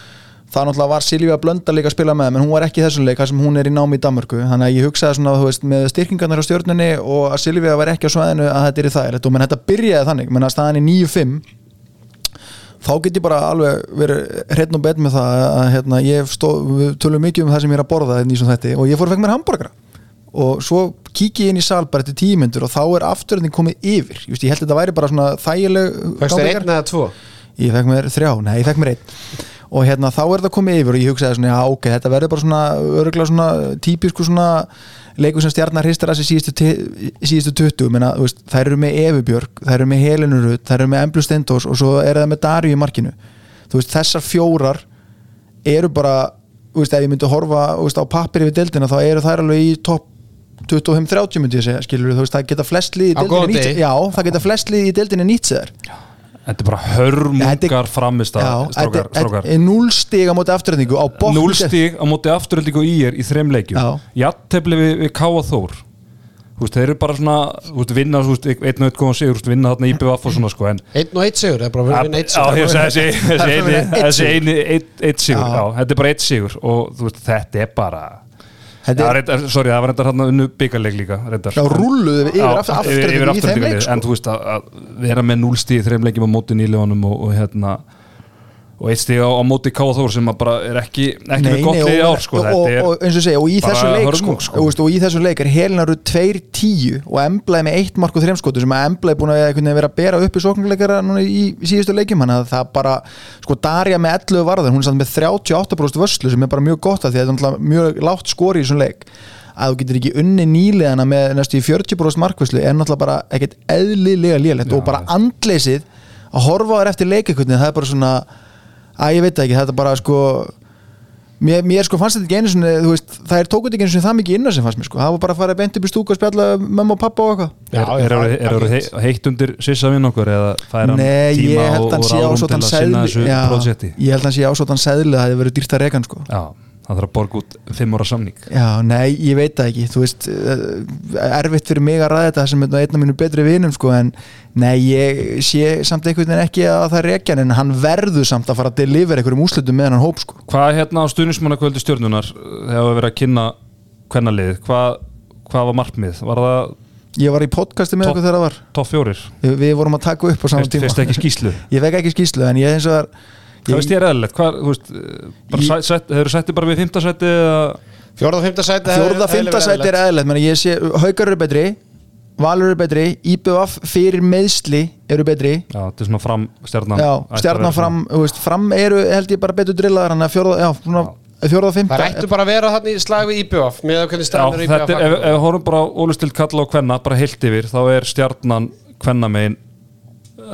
[SPEAKER 3] það náttúrulega var Silvíu Blöndal líka að spila með menn hún var ekki í þessum leik þar sem hún er í námi í Danmörku. Þannig að ég hugsaði svona, þú veist, með styrkingarnar á stjórnunni og að Silvíu var ekki á svæðinu að þetta er í það og menn þetta byrjaði þannig, menn að staðan í 9-5 þá get ég bara alveg verið hreitn og bet með það að hérna, ég stóð, við tölum mikið um það sem ég er að borða hérna þetta og ég fór að fekk mér hambúrgara og svo kík ég inn í sal bara eftir tíu myndur og þá er afturönding komið yfir. Veist, ég held að þetta væri bara svona þægileg
[SPEAKER 1] Fækst þér einn eða tvo?
[SPEAKER 3] ég fekk mér þrjá, nei ég fekk mér einn. Og hérna þá er þetta komið yfir og ég hugsaði svona já ok, þetta verður bara svona örgulega svona típisku svona leikur sem stjarnar hristar að sig síðustu, te- síðustu 20 menna, veist, þær eru með Evubjörg, þær eru með Helenurud þær eru með Emblu Stendós og svo er það með Darju í markinu. Veist, þessar fjórar eru bara veist, ef ég myndi horfa þú veist, á pappir yfir deildina þá eru þær alveg í topp 25-30 myndi ég segja, skilur það geta flest lið í deildinni nýtt sér
[SPEAKER 2] Þetta er bara hörmungar framist
[SPEAKER 3] Já,
[SPEAKER 2] að
[SPEAKER 3] þetta
[SPEAKER 2] strókar,
[SPEAKER 3] þetta er núl stig á móti afturhendingu á botni
[SPEAKER 2] Núl stíg á móti afturöldingu í er í þrem leikjum. Jattefli við, við Káa Þór Þú veist, þeir eru bara svona þú veist, vinna, veist, einn og einn góðan sigur þú veist, vinna þarna IBF og svona sko en
[SPEAKER 1] Einn og eitt sigur, það er bara að vinna eitt
[SPEAKER 2] Já, ég
[SPEAKER 1] sigur
[SPEAKER 2] þessi, þessi
[SPEAKER 3] Það
[SPEAKER 2] eini,
[SPEAKER 3] einn
[SPEAKER 2] þessi
[SPEAKER 3] sigur.
[SPEAKER 2] eini eitt, eitt sigur,
[SPEAKER 3] Já.
[SPEAKER 2] já. þetta er bara eitt sigur og þú veist, þetta er bara Já, reyndar, sorry, það var reyndar hann unnu byggarleik líka reyndar.
[SPEAKER 3] Já, rúlluðu yfir
[SPEAKER 2] Já,
[SPEAKER 3] aftur- afturhendingu
[SPEAKER 2] yfir
[SPEAKER 3] í þeim
[SPEAKER 2] afturhendingu,
[SPEAKER 3] leik, sko.
[SPEAKER 2] En þú veist að, að vera með núlstíð þreim leikjum á móti nýlefanum og, og hérna og eitt stig á, á móti Káþór sem bara er ekki, ekki
[SPEAKER 3] Nei,
[SPEAKER 2] með gott
[SPEAKER 3] og-
[SPEAKER 2] ár sko.
[SPEAKER 3] og, og, og, eins og segja, og í þessu leik sko,
[SPEAKER 2] sko.
[SPEAKER 3] og, í þessu leik er Helinaru 2-10 og Embla er með eitt mark og þreimskotu sem að Embla er búin að vera að bera upp í sóknuleikara núna í, í síðustu leikjum hann að það bara, sko Darja með 11 varðar, hún er samt með 38% vörslu sem er bara mjög gott að því að þetta er mjög lágt skori í þessum leik að þú getur ekki unni nýliðana með næstu í 40% markvæslu er náttúrulega bara að það að ég veit það ekki, þetta er bara sko mér, mér sko fannst þetta ekki einu svona þú veist, það er tókut ekki einu svona það mikið innan sem fannst mér sko, það var bara að fara beint upp í stúku og spjalla mömmu og pappa og eitthvað.
[SPEAKER 2] Er, er, er, er, er, er heitt undir sissa vinn okkur eða fær hann
[SPEAKER 3] Nei,
[SPEAKER 2] tíma
[SPEAKER 3] ég held
[SPEAKER 2] og,
[SPEAKER 3] að hann
[SPEAKER 2] og
[SPEAKER 3] sé
[SPEAKER 2] ráðum til að sinna þessu projekti
[SPEAKER 3] ég held að hann sé ásóttan sæðli það hefði verið dýrt að reka hann sko.
[SPEAKER 2] Já, það þarf að borga út fimm ára samning.
[SPEAKER 3] Já, nei, ég veit það ekki. Þú veist, eh, erfitt fyrir mig að ræða þetta sem er einn af mínu betri vinum sko, en nei, ég sé samt einhvern veginn ekki að það rekja hann, en hann verður samt að fara að delivera einhverjum úslutum með hann hóp sko.
[SPEAKER 2] hvað er hérna á stuðnismannakvöldi stjórnunar þegar við verið að kynna hvernalið, hvað, hvað var markmið? Var það
[SPEAKER 3] Ég var í podcasti með okkur þegar það var.
[SPEAKER 2] topp fjórir?
[SPEAKER 3] Við, við vorum að taka upp á saman tíma.
[SPEAKER 2] ekki *laughs*
[SPEAKER 3] Ég vek ekki skýslu, en ég eins og var
[SPEAKER 2] hvað veist ég er eðlilegt, hvað, þú hefur settið bara við fymtasætti eða?
[SPEAKER 1] Fjórða og fymta sæti
[SPEAKER 3] Fjórða, fymta sæti er eðlilegt. menn ég sé, Haukar eru betri Valur eru betri, IBF fyrir meðsli eru betri.
[SPEAKER 2] Já, þetta er svona fram stjarnan
[SPEAKER 3] Já, stjarnan fram, veist, fram eru held ég bara betur drillaðar hann að fjórða, já, svona, fjórða, fymta
[SPEAKER 1] Það ættu bara að vera þarna í slag við IBF með að hvernig
[SPEAKER 2] Já,
[SPEAKER 1] stærnir IBF
[SPEAKER 2] þetta er, ef, ef við horfum bara á ólustild kalla og kvenna, bara heilt yfir, þá er stjarnan kvenna megin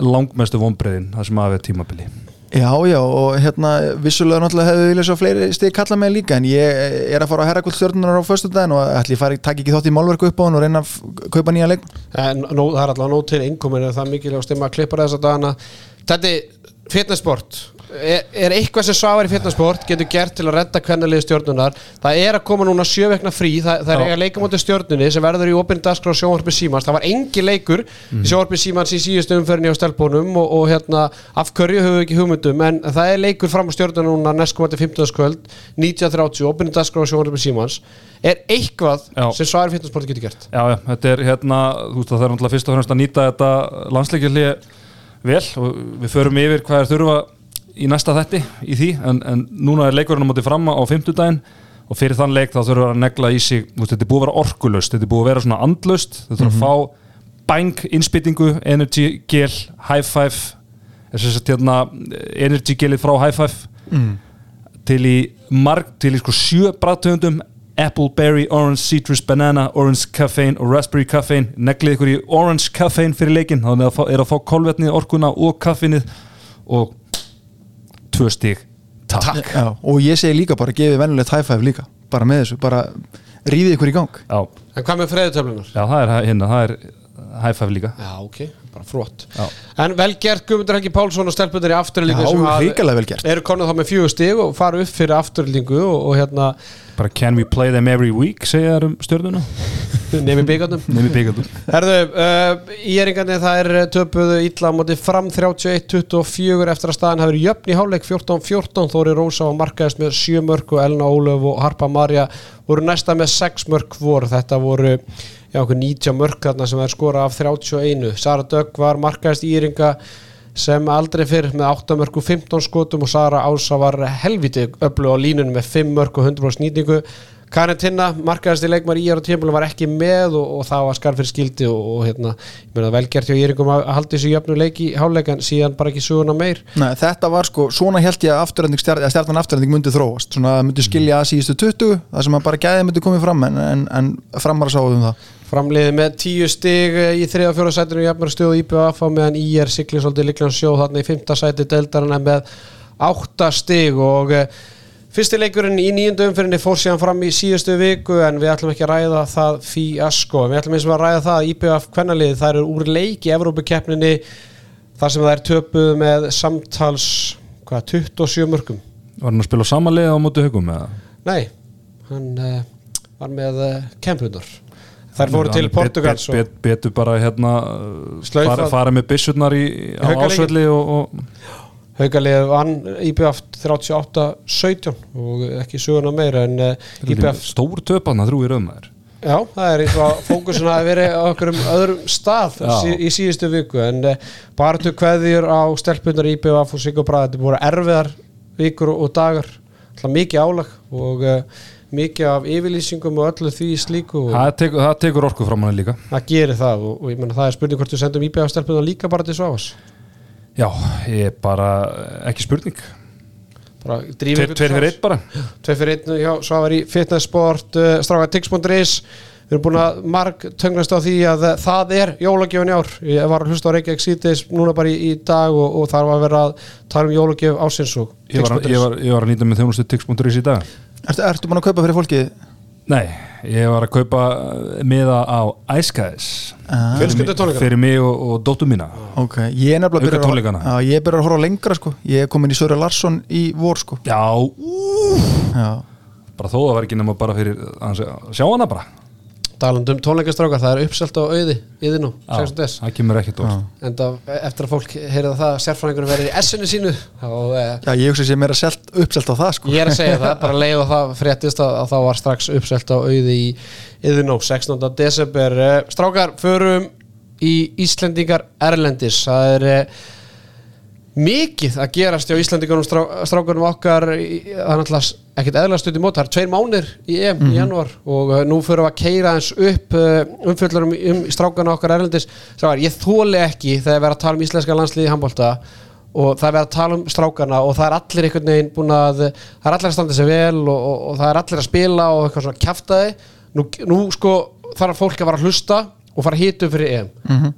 [SPEAKER 2] langmestu vonbreiðin, það sem aðeins tímabili
[SPEAKER 3] Já, já, og hérna vissulega náttúrulega hefur við viljað svo fleiri stig kalla með líka en ég er að fara á herrakvöld stjórnunar á föstudaginn og ætli ég fari, takk ekki þátt í málverku upp á hann og reyna að kaupa nýja leik.
[SPEAKER 1] En nó, það er allavega nóg til einkomin en það er mikilvægt stemma að klippa þess að dana Þetta er fitnessport er, er eitthvað sem svavar í fitnessport getur gert til að redda kvennalið stjórnunar það er að koma núna sjöveikna frí það, það er eiga leikamóti stjórnunni sem verður í opinn dagskrá sjónvarpi símans það var engi leikur
[SPEAKER 2] Mhm.
[SPEAKER 1] í sjónvarpi símans í síðustu umferðinni á stelpunum og, og hérna af hverju höfum við ekki hugmyndum en það er leikur fram á stjórnuna núna næstkomandi 15. kvöld 19.30 opinn dagskrá sjónvarpi símans er eitthvað
[SPEAKER 2] Já.
[SPEAKER 1] sem svavar í fitnessport getur gert
[SPEAKER 2] Já, já, þetta er hérna, þú veist vel og við förum yfir hvað er þurfa í næsta þetti í því, en, en núna er leikurinn á móti framma á fimmtudaginn og fyrir þann leik þá þurfa að negla í sig, þetta er búið að vera orkulust, þetta er búið að vera svona andlust, þetta þurfa að fá bang, innspýtingu, energy gel, high five, hérna, energy gelið frá high five til í marg, til í sko sjö brættöfundum apple, berry, orange, citrus, banana orange caffeine og raspberry caffeine. Neglið ykkur í orange caffeine fyrir leikin það er að fá kolvetnið, orkuna og kaffinið og tvö stíg takk.
[SPEAKER 3] Já, og ég segi líka bara gefið venjulegt high five líka bara með þessu, bara rífið ykkur í gang.
[SPEAKER 2] Já,
[SPEAKER 1] En hvað með freðutöflunar?
[SPEAKER 2] já, það er hérna, það er high five líka.
[SPEAKER 1] Já, ok, bara flott
[SPEAKER 2] Já.
[SPEAKER 1] En vel gert Guðmundur Helgi Pálsson og stelpunir í afturlíku. Eru konuð þá með fjögur stig og fara upp fyrir afturlíku og, og hérna
[SPEAKER 2] bara can we play them every week segja þær um stjörnuna? *laughs*
[SPEAKER 1] Nefnir
[SPEAKER 2] byggandum
[SPEAKER 1] Herðu, uh, í eringarni það er uh, töpuðu illa á móti fram 31-24 eftir að staðan hafi verið jöfn í hálfleik 14-14 Þóri Rósa var markaðist með 7 mörg og Elna Ólöf og Harpa Marja voru næsta með 6 mörg vor. Þetta voru já, okkur 90 mörg þarna sem er skora af 31 Sara Dögg var markaðist í eringa sem aldrei fyrr með 8 mörg og 15 skotum og Sara Ása var helviti öllu á línunum með 5 mörg og 100% nýtingu Karin Tinna, markaðasti leikmar í ára tímpulum var ekki með og, og það var skarf fyrir skildi og, og hérna, ég meina velgert hjá Íringum að halda þessu jöfnu leik í háleikan síðan bara ekki suguna meir.
[SPEAKER 3] Nei, þetta var sko, svona held ég að stjarnan afturhending myndi þróast. Svona að myndi skilja að síðustu 20 það sem að bara gæði myndi komið fram en, en, en framar sáðum það.
[SPEAKER 1] Framliði með tíu stig eh, í þriða og fjóra sætinu jafnmar stöðu á meðan IR siglir svolítið líklan sjó þarna í fymta sæti deildarinn með átta stig og eh, fyrsti leikurinn í nýjundu umfyrinni fór síðan fram í síðustu viku en við ætlum ekki að ræða það fíasko við ætlum eins og að ræða það að IBF kvennalið það eru úr leik í Evrópukeppninni þar sem er töpuð með samtals hvað, 27 mörgum
[SPEAKER 2] var hann að spila á samanlega á móti hugum eða?
[SPEAKER 1] Nei, hann uh, var með uh, kempunar þær fóru til
[SPEAKER 2] er bet-
[SPEAKER 1] Portugals
[SPEAKER 2] bet, bet, betur bara hérna fara, fara með byssurnar í, ásvelli og, og
[SPEAKER 1] Haukalið vann IBF 38-17 og ekki söguna meira en uh, IBF
[SPEAKER 2] stór töpanna þrjú í rauðmaður
[SPEAKER 1] Já, það er eins og að á okkur um öðrum stað sí, í síðustu viku en uh, bara tu kveðjur á stelpunar IBF og Sigur Braga, þetta voru erfiðar vikur og dagar, alltaf mikið álag og uh, mikið af yfirlýsingum og öllu því slíku
[SPEAKER 2] það tekur, það tekur orku fram hann líka.
[SPEAKER 1] Það gerir það og, og ég menna það er spurning hvort við sendum IBF stelpunar líka bara til Svavas
[SPEAKER 2] já, ég er bara ekki spurning.
[SPEAKER 1] Bara
[SPEAKER 2] tveir fyrir eitt bara.
[SPEAKER 1] Tveir fyrir einn, já, Svavar í fitnessport uh, stráka tix.is við erum búin að marg tönglast á því að uh, það er jólagjöfun í ár. Ég var að hlusta á Reykjavík síðdeis núna bara í, í dag og, og þar var að vera að tala um jólagjöf ásins og
[SPEAKER 2] ég var, ég, var, ég var að nýta með þjónustu tix.is í dag.
[SPEAKER 3] Ertu, ertu búin að kaupa fyrir fólki?
[SPEAKER 2] Nei, ég var að kaupa miða á Ice Guys.
[SPEAKER 3] Ah,
[SPEAKER 2] fyrir mig og, og dóttu mína.
[SPEAKER 3] Ok, ég er nefnilega að, ég er byrjar að horfa lengra sko. Ég er komin í Söru Larsson í vor sko.
[SPEAKER 2] Já,
[SPEAKER 3] Já,
[SPEAKER 2] bara þó það var ekki nema bara fyrir að sjá hana bara
[SPEAKER 1] talandum tónleikastrákar, það er uppselt á auði yðin og
[SPEAKER 2] Já,
[SPEAKER 1] 6. des
[SPEAKER 2] það kemur ekkert orð
[SPEAKER 1] en það, eftir að fólk heyrða það að sérfræðingunum verið í S-inu sínu og uh,
[SPEAKER 3] já ég hugsa ég er meira selt, uppselt á það sko
[SPEAKER 1] Ég er að segja það, bara *laughs* leið og það fréttist að, að það var strax uppselt á auði í yðin og 16. desember Eh, Strákar, förum í Íslendingar Erlendis það er eh, mikið að gerast hjá Íslendingunum strá, strákunum okkar það er náttúrulega ekkert eðla stutt í mót. Það er tveir mánir í EM í janúar og uh, nú fyrir við að keira eins upp uh, umfjöllur um, um strákuna okkar Erlendis. Strákar, ég þóli ekki þegar við erum að tala um íslenska landsliði í handbólta og það er að tala um strákana og það er allir einhvern veginn búin að það er allir að standa sig vel og, og, og það er allir að spila og eitthvað svona kjaftaði. Nú, nú sko þarf fólk að fara að hlusta og fara að upp fyrir EM. Mm -hmm.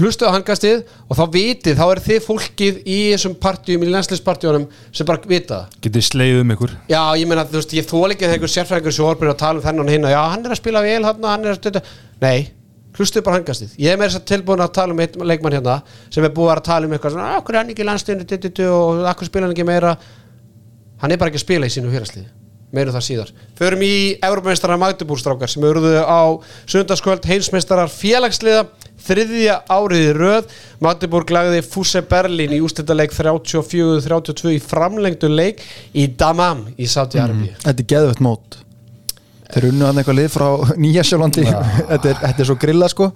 [SPEAKER 1] hlustu á hangastið og þá vitið, þá er þið fólkið í þessum partjum, í landsliðspartjónum sem bara vita það.
[SPEAKER 2] Getið sleið um ykkur.
[SPEAKER 1] Já, ég meina, þú veist, ég þól ekki þegar einhver sérfræðingur sem byrjað að tala um þennan og hinna Já, hann er að spila vel hann hann er að stunda Nei, hlustu bara hangastið Ég er með þess að tilbúin að tala um eitt leikmann hérna sem er búið að að tala um eitthvað svona Akkur er hann ekki í landsliðinu og akkur spila hann ekki meira? Hann er bara ekki að spila í sínu fyrirslið Meirum það síðar. Förum í Európameistarar Magdebúrstrákar sem eruðu á sundarskvöld heimsmeistarar félagsliða þriðja árið í röð. Magdeburg lagði Fuse Berlin í ústættaleik 34-32 í framlengdu leik í Damam í Saudi-Arabi
[SPEAKER 3] Þetta er geðvett mót. Þeir unnu hann eitthvað lið frá *laughs* Nýja Sjálandi þetta, er- þetta er svo grilla sko.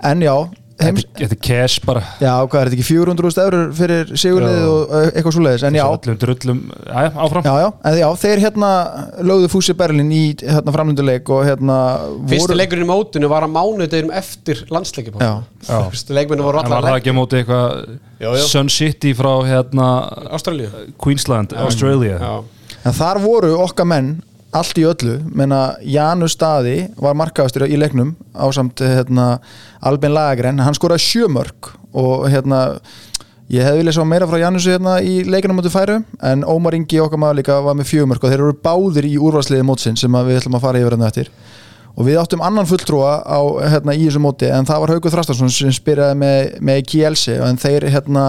[SPEAKER 3] En já,
[SPEAKER 2] þetta er cash bara.
[SPEAKER 3] Já hvað er þetta ekki 400.000 eurur fyrir sigurlið
[SPEAKER 2] Já.
[SPEAKER 3] og uh, eitthvað svoleiðis? En já,
[SPEAKER 2] öllum drullum, já, áfram.
[SPEAKER 3] Já, já, en já þeir hérna lögðu Fúsi Berlin í hérna framlönduleik og hérna
[SPEAKER 1] Fyrsti leikurinn í mótinu var að mánudeginum eftir landsleikjum.
[SPEAKER 3] Já.
[SPEAKER 2] Já.
[SPEAKER 1] Fyrsti leikmennu voru
[SPEAKER 2] en var það
[SPEAKER 1] allar
[SPEAKER 2] ekki á móti
[SPEAKER 1] Já, já.
[SPEAKER 2] eitthvað Sun City frá hérna
[SPEAKER 1] Ástralíu.
[SPEAKER 2] Queensland, Australia.
[SPEAKER 1] Já,
[SPEAKER 3] En þar voru okkar menn allt í öllu, menna Janus Staði var markaðastur í leiknum á samt hérna, Albin Lagren hann skoraði sjömörk og hérna ég hefði viljað sjá meira frá Janusi hérna í leikinum mútið færu en Ómar Ingi okkar maður líka var með fjömörk og þeir eru báðir í úrvarsliði mótsinn sem við ætlum að fara yfir hérna eftir. Og við áttum annan fulltrúa á, hérna, í þessu móti en það var Haugur Þrastarsson sem spyraði með, með Kielsi en þeir hérna,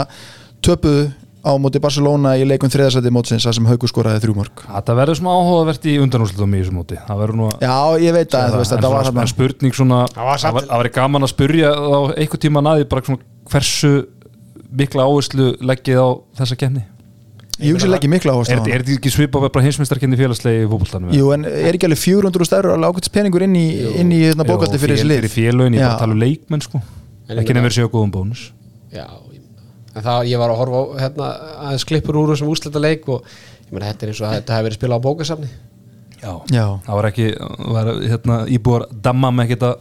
[SPEAKER 3] töpuðu á móti Barcelona í leikum þriðarsæti mótsins þar sem Haugur skoraði mörk.
[SPEAKER 2] Þetta verður smá áhugavert í undanúrslutum í þessu móti. Það verður nú að
[SPEAKER 3] Já, ég veit að þú veist,
[SPEAKER 2] en
[SPEAKER 3] þetta var
[SPEAKER 2] svona spurning svona
[SPEAKER 1] Það var samt-
[SPEAKER 2] það var- það væri gaman að spurja á einhver tíma naði bara svona hversu mikla áherslu leggið á þessa kenni
[SPEAKER 3] Ég hugsi ekki mikla
[SPEAKER 2] er,
[SPEAKER 3] áherslu
[SPEAKER 2] er þetta ekki svipað bara heimsmeistarkenni félagslegi í fótboltanum
[SPEAKER 3] Jú, en er ekki alveg 400 stærur alveg ákveðs peningur inn í, inn í hérna, bókaldi fyrir þessi lið?
[SPEAKER 2] fyrir félögin, ég bara tala um leikmenn sko.
[SPEAKER 1] En ég
[SPEAKER 2] ekki
[SPEAKER 1] meina-
[SPEAKER 2] nefnir séu góðum bónus.
[SPEAKER 1] Já, en það, ég var að horfa á hérna, aðeins klippur úr þessum úslita leik og ég meina þetta er eins og að þetta hefur verið spilað á bókasafni
[SPEAKER 2] já.
[SPEAKER 3] Já,
[SPEAKER 2] það var ekki var, hérna, íbúar damma með ekki þetta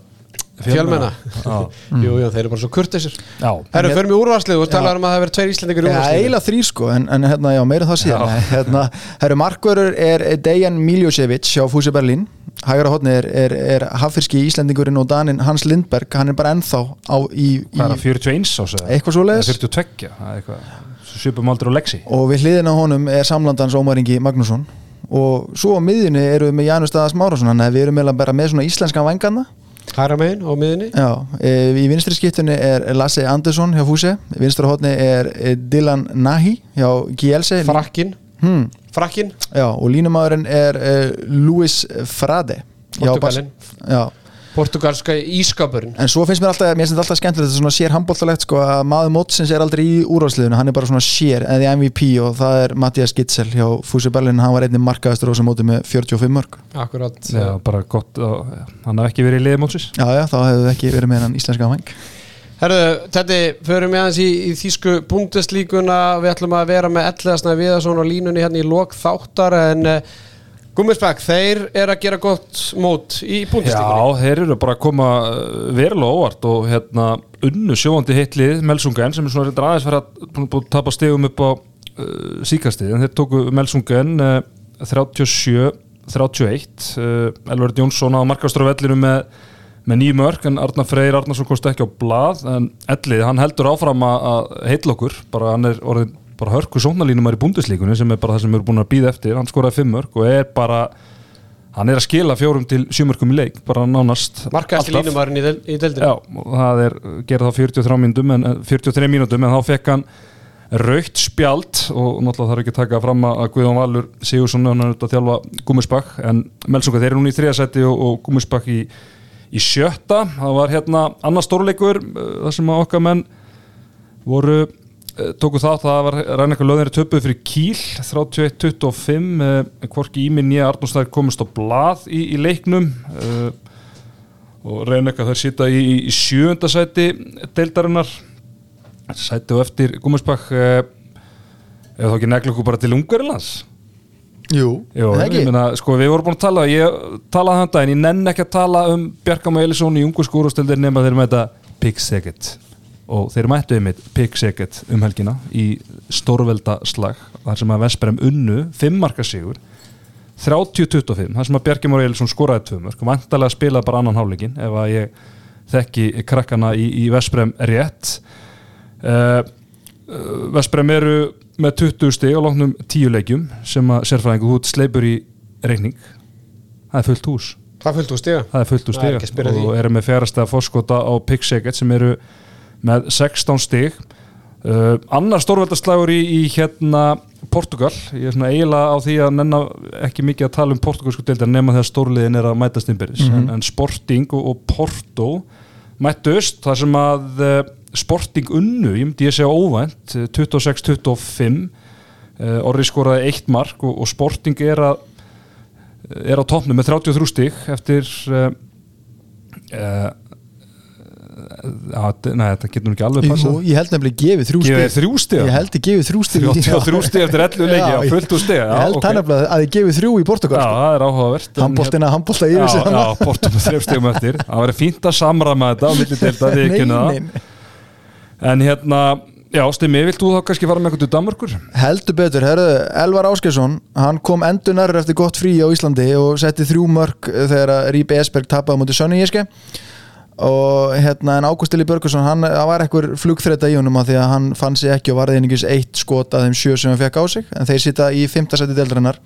[SPEAKER 1] Fjölmenna.
[SPEAKER 2] já, *laughs*
[SPEAKER 1] Jú, jú, þeir eru bara svo kurteisir.
[SPEAKER 2] Já.
[SPEAKER 1] Herru, förum í úrvarslið og talaður um að það hefur tveir Íslandingur í
[SPEAKER 3] Já,
[SPEAKER 1] úrvarslið
[SPEAKER 3] eiginlega þrý sko, en, en hérna, já, meira það síðan. Hérna, Herru, markverður er Dejan Miljosevic hjá Fúsi Berlín. Hægra hotni er, er, er hafirski Íslendingurinn og Danin Hans Lindberg hann er bara ennþá á, í, í
[SPEAKER 2] hvað er það 41 ás
[SPEAKER 3] eitthvað svoleiðis.
[SPEAKER 2] Eða 42 það er eitthvað svipum aldrei á lexi
[SPEAKER 3] og við hliðin á honum er samlandans Ómar Ingi Magnússon. Og svo á miðjunni erum við með Janus Staðas Márásson þannig að við erum eiginlega bara með svona íslenskan vangana
[SPEAKER 1] Hæra megin á miðunni
[SPEAKER 3] Já, e, í vinstri skiptunni er Lasse Andersson hjá Fúsi, í vinstra hotni er e, Dylan Nahi hjá Gielse
[SPEAKER 1] Frakkin
[SPEAKER 3] hmm,
[SPEAKER 1] Frakkin
[SPEAKER 3] Já, og línumæðurinn er e, Luis Frade.
[SPEAKER 1] Portugalinn.
[SPEAKER 3] Já,
[SPEAKER 1] portugalska ískapurinn
[SPEAKER 3] En svo finnst mér alltaf, mér finnst þetta alltaf skemmtilegt þetta er svona sér handbóltalegt sko að maður mótsins er aldrei í úrvarsliðinu, hann er bara svona sér eða MVP og það er Mattias Gitzel hjá Fúsi Berlin, hann var einnig markaðastur á þessum móti með 45 mörg.
[SPEAKER 1] akkurat
[SPEAKER 2] Já, bara gott, að- hann hef ekki verið í liði mótsins
[SPEAKER 3] Já, já, þá hefðu ekki verið með hann íslenska væng.
[SPEAKER 1] Herðu, þetta förum við aðeins í, í þýsku búndeslíkuna við ætlum að vera með Gummisbæk, þeir er að gera gott mót í búndeslíkunni
[SPEAKER 2] Já, þeir eru bara að koma uh, verulega óvart og hérna unnu sjóandi heitlið Melsungen sem er svona reyndar aðeins fyrir að tapa stegum upp á uh, síkastið en þeir tóku Melsungen uh, 37-31 uh, Elvard Jónsson á vellinu með, með nýjum mörg en Arnar Freyr Arnarsson komst ekki á blað en Ellið, hann heldur áfram að heitla okkur, bara hann er orðin bara hörku sónalínumar í búndeslíkunni sem er bara það sem erum búin að býða eftir, hann skoraði fimm mörg og er bara hann er að skila fjórum til sjumörkum í leik bara nánast
[SPEAKER 1] Markaðasti
[SPEAKER 2] alltaf.
[SPEAKER 1] línumarinn í, í deildinu
[SPEAKER 2] Já, og það er, gera það 43 mínútum en, eh, 43 mínútum en þá fekk hann raukt spjald og náttúrulega þarf ekki að taka fram að Guðjón Valur Sigursson hann er auðvitað að þjálfa Gúmisbakk en Melsunga þeir eru núna í þriðasætti og, og Gúmisbakk í, í sjötta. Það var hérna annar stórleikur uh, þar sem okkar menn voru tóku þátt það var ræna eitthvað löðinri töpuð fyrir Kíl 31-25 uh, hvorki Ímin nýja Arnústæður komist á blað í, í leiknum uh, og reyna eitthvað þær sita í, í sjönda sæti deildarinnar. Sæti og eftir Gúmisbakk uh, eða þá ekki negla okkur bara til Ungarilands
[SPEAKER 3] Jú,
[SPEAKER 2] Jó, meina, sko við vorum búin að tala ég talaði hann daginn, ég nenn ekki að tala um Bjarkam og Elisson í ungu skúrastildir nema þeir mæta Pig Segget og þeir mættu einmitt Pig Segget um helgina í stórvelda slag þar sem að Vesperem unnu 5 marka sigur 30-25, þar sem að Bjarkam og Elisson skoraði 2 mörg, vantarlega spilaði bara annan hálfleikin ef að ég þekki krakkana í, í Vesperem rétt. Uh, Vesprem eru með 20 stig á lóknum 10 leikjum sem að sérfræðingu hút sleipur í reikning. Það er fullt hús.
[SPEAKER 1] Það er fullt úr stiga. Að
[SPEAKER 2] og eru með fjárasta fórskota á Pigsegget sem eru með 16 stig. Uh, annar stórveldaslagur í, í hérna Portugal, ég er svona eiginlega á því að nenna ekki mikið að tala um portugalsku deildar nema þegar stórliðin er að mætast innbyrðis en, en Sporting og, og Porto mættust þar sem að uh, Sporting unnu, ég myndi ég segja óvænt eh, 26-25 uh, Orri skoraði eitt mark og, og Sporting er að er á toppnum með 33 stík eftir uh, uh, uh, Nei, þetta getur nú ekki alveg
[SPEAKER 3] Jú,
[SPEAKER 2] passað
[SPEAKER 3] ég held nefnilega gefið þrjú
[SPEAKER 2] Gefið
[SPEAKER 3] stig.
[SPEAKER 2] þér þrjú stig?
[SPEAKER 3] Ég held ég gefið þrjú stig
[SPEAKER 2] 33 stig eftir 11 leiki,
[SPEAKER 3] ég-
[SPEAKER 2] fullt úr já,
[SPEAKER 3] Ég held það nefnilega að ég gefið þrjú í Portugal
[SPEAKER 2] Já,
[SPEAKER 3] sko.
[SPEAKER 2] það er áhugavert en
[SPEAKER 3] Handboltina, handbolta
[SPEAKER 2] Já,
[SPEAKER 3] yfir sig
[SPEAKER 2] já, Porto með þreif stigum eftir Það væri fínt að samrama þetta á milli deilda *laughs* við ekki það
[SPEAKER 3] Nei, nei.
[SPEAKER 2] En hérna, já, Stimmi, vilt þú þá kannski fara með eitthvað til Danmörkur?
[SPEAKER 3] Heldur og hérna en Ágúst Eli Börgursson hann það var ekkur flugþreita í honum að því að hann fann sig ekki og varði einingis eitt skot að þeim sjö sem hann fekk á sig. En þeir sita í fymta seti deildarinnar.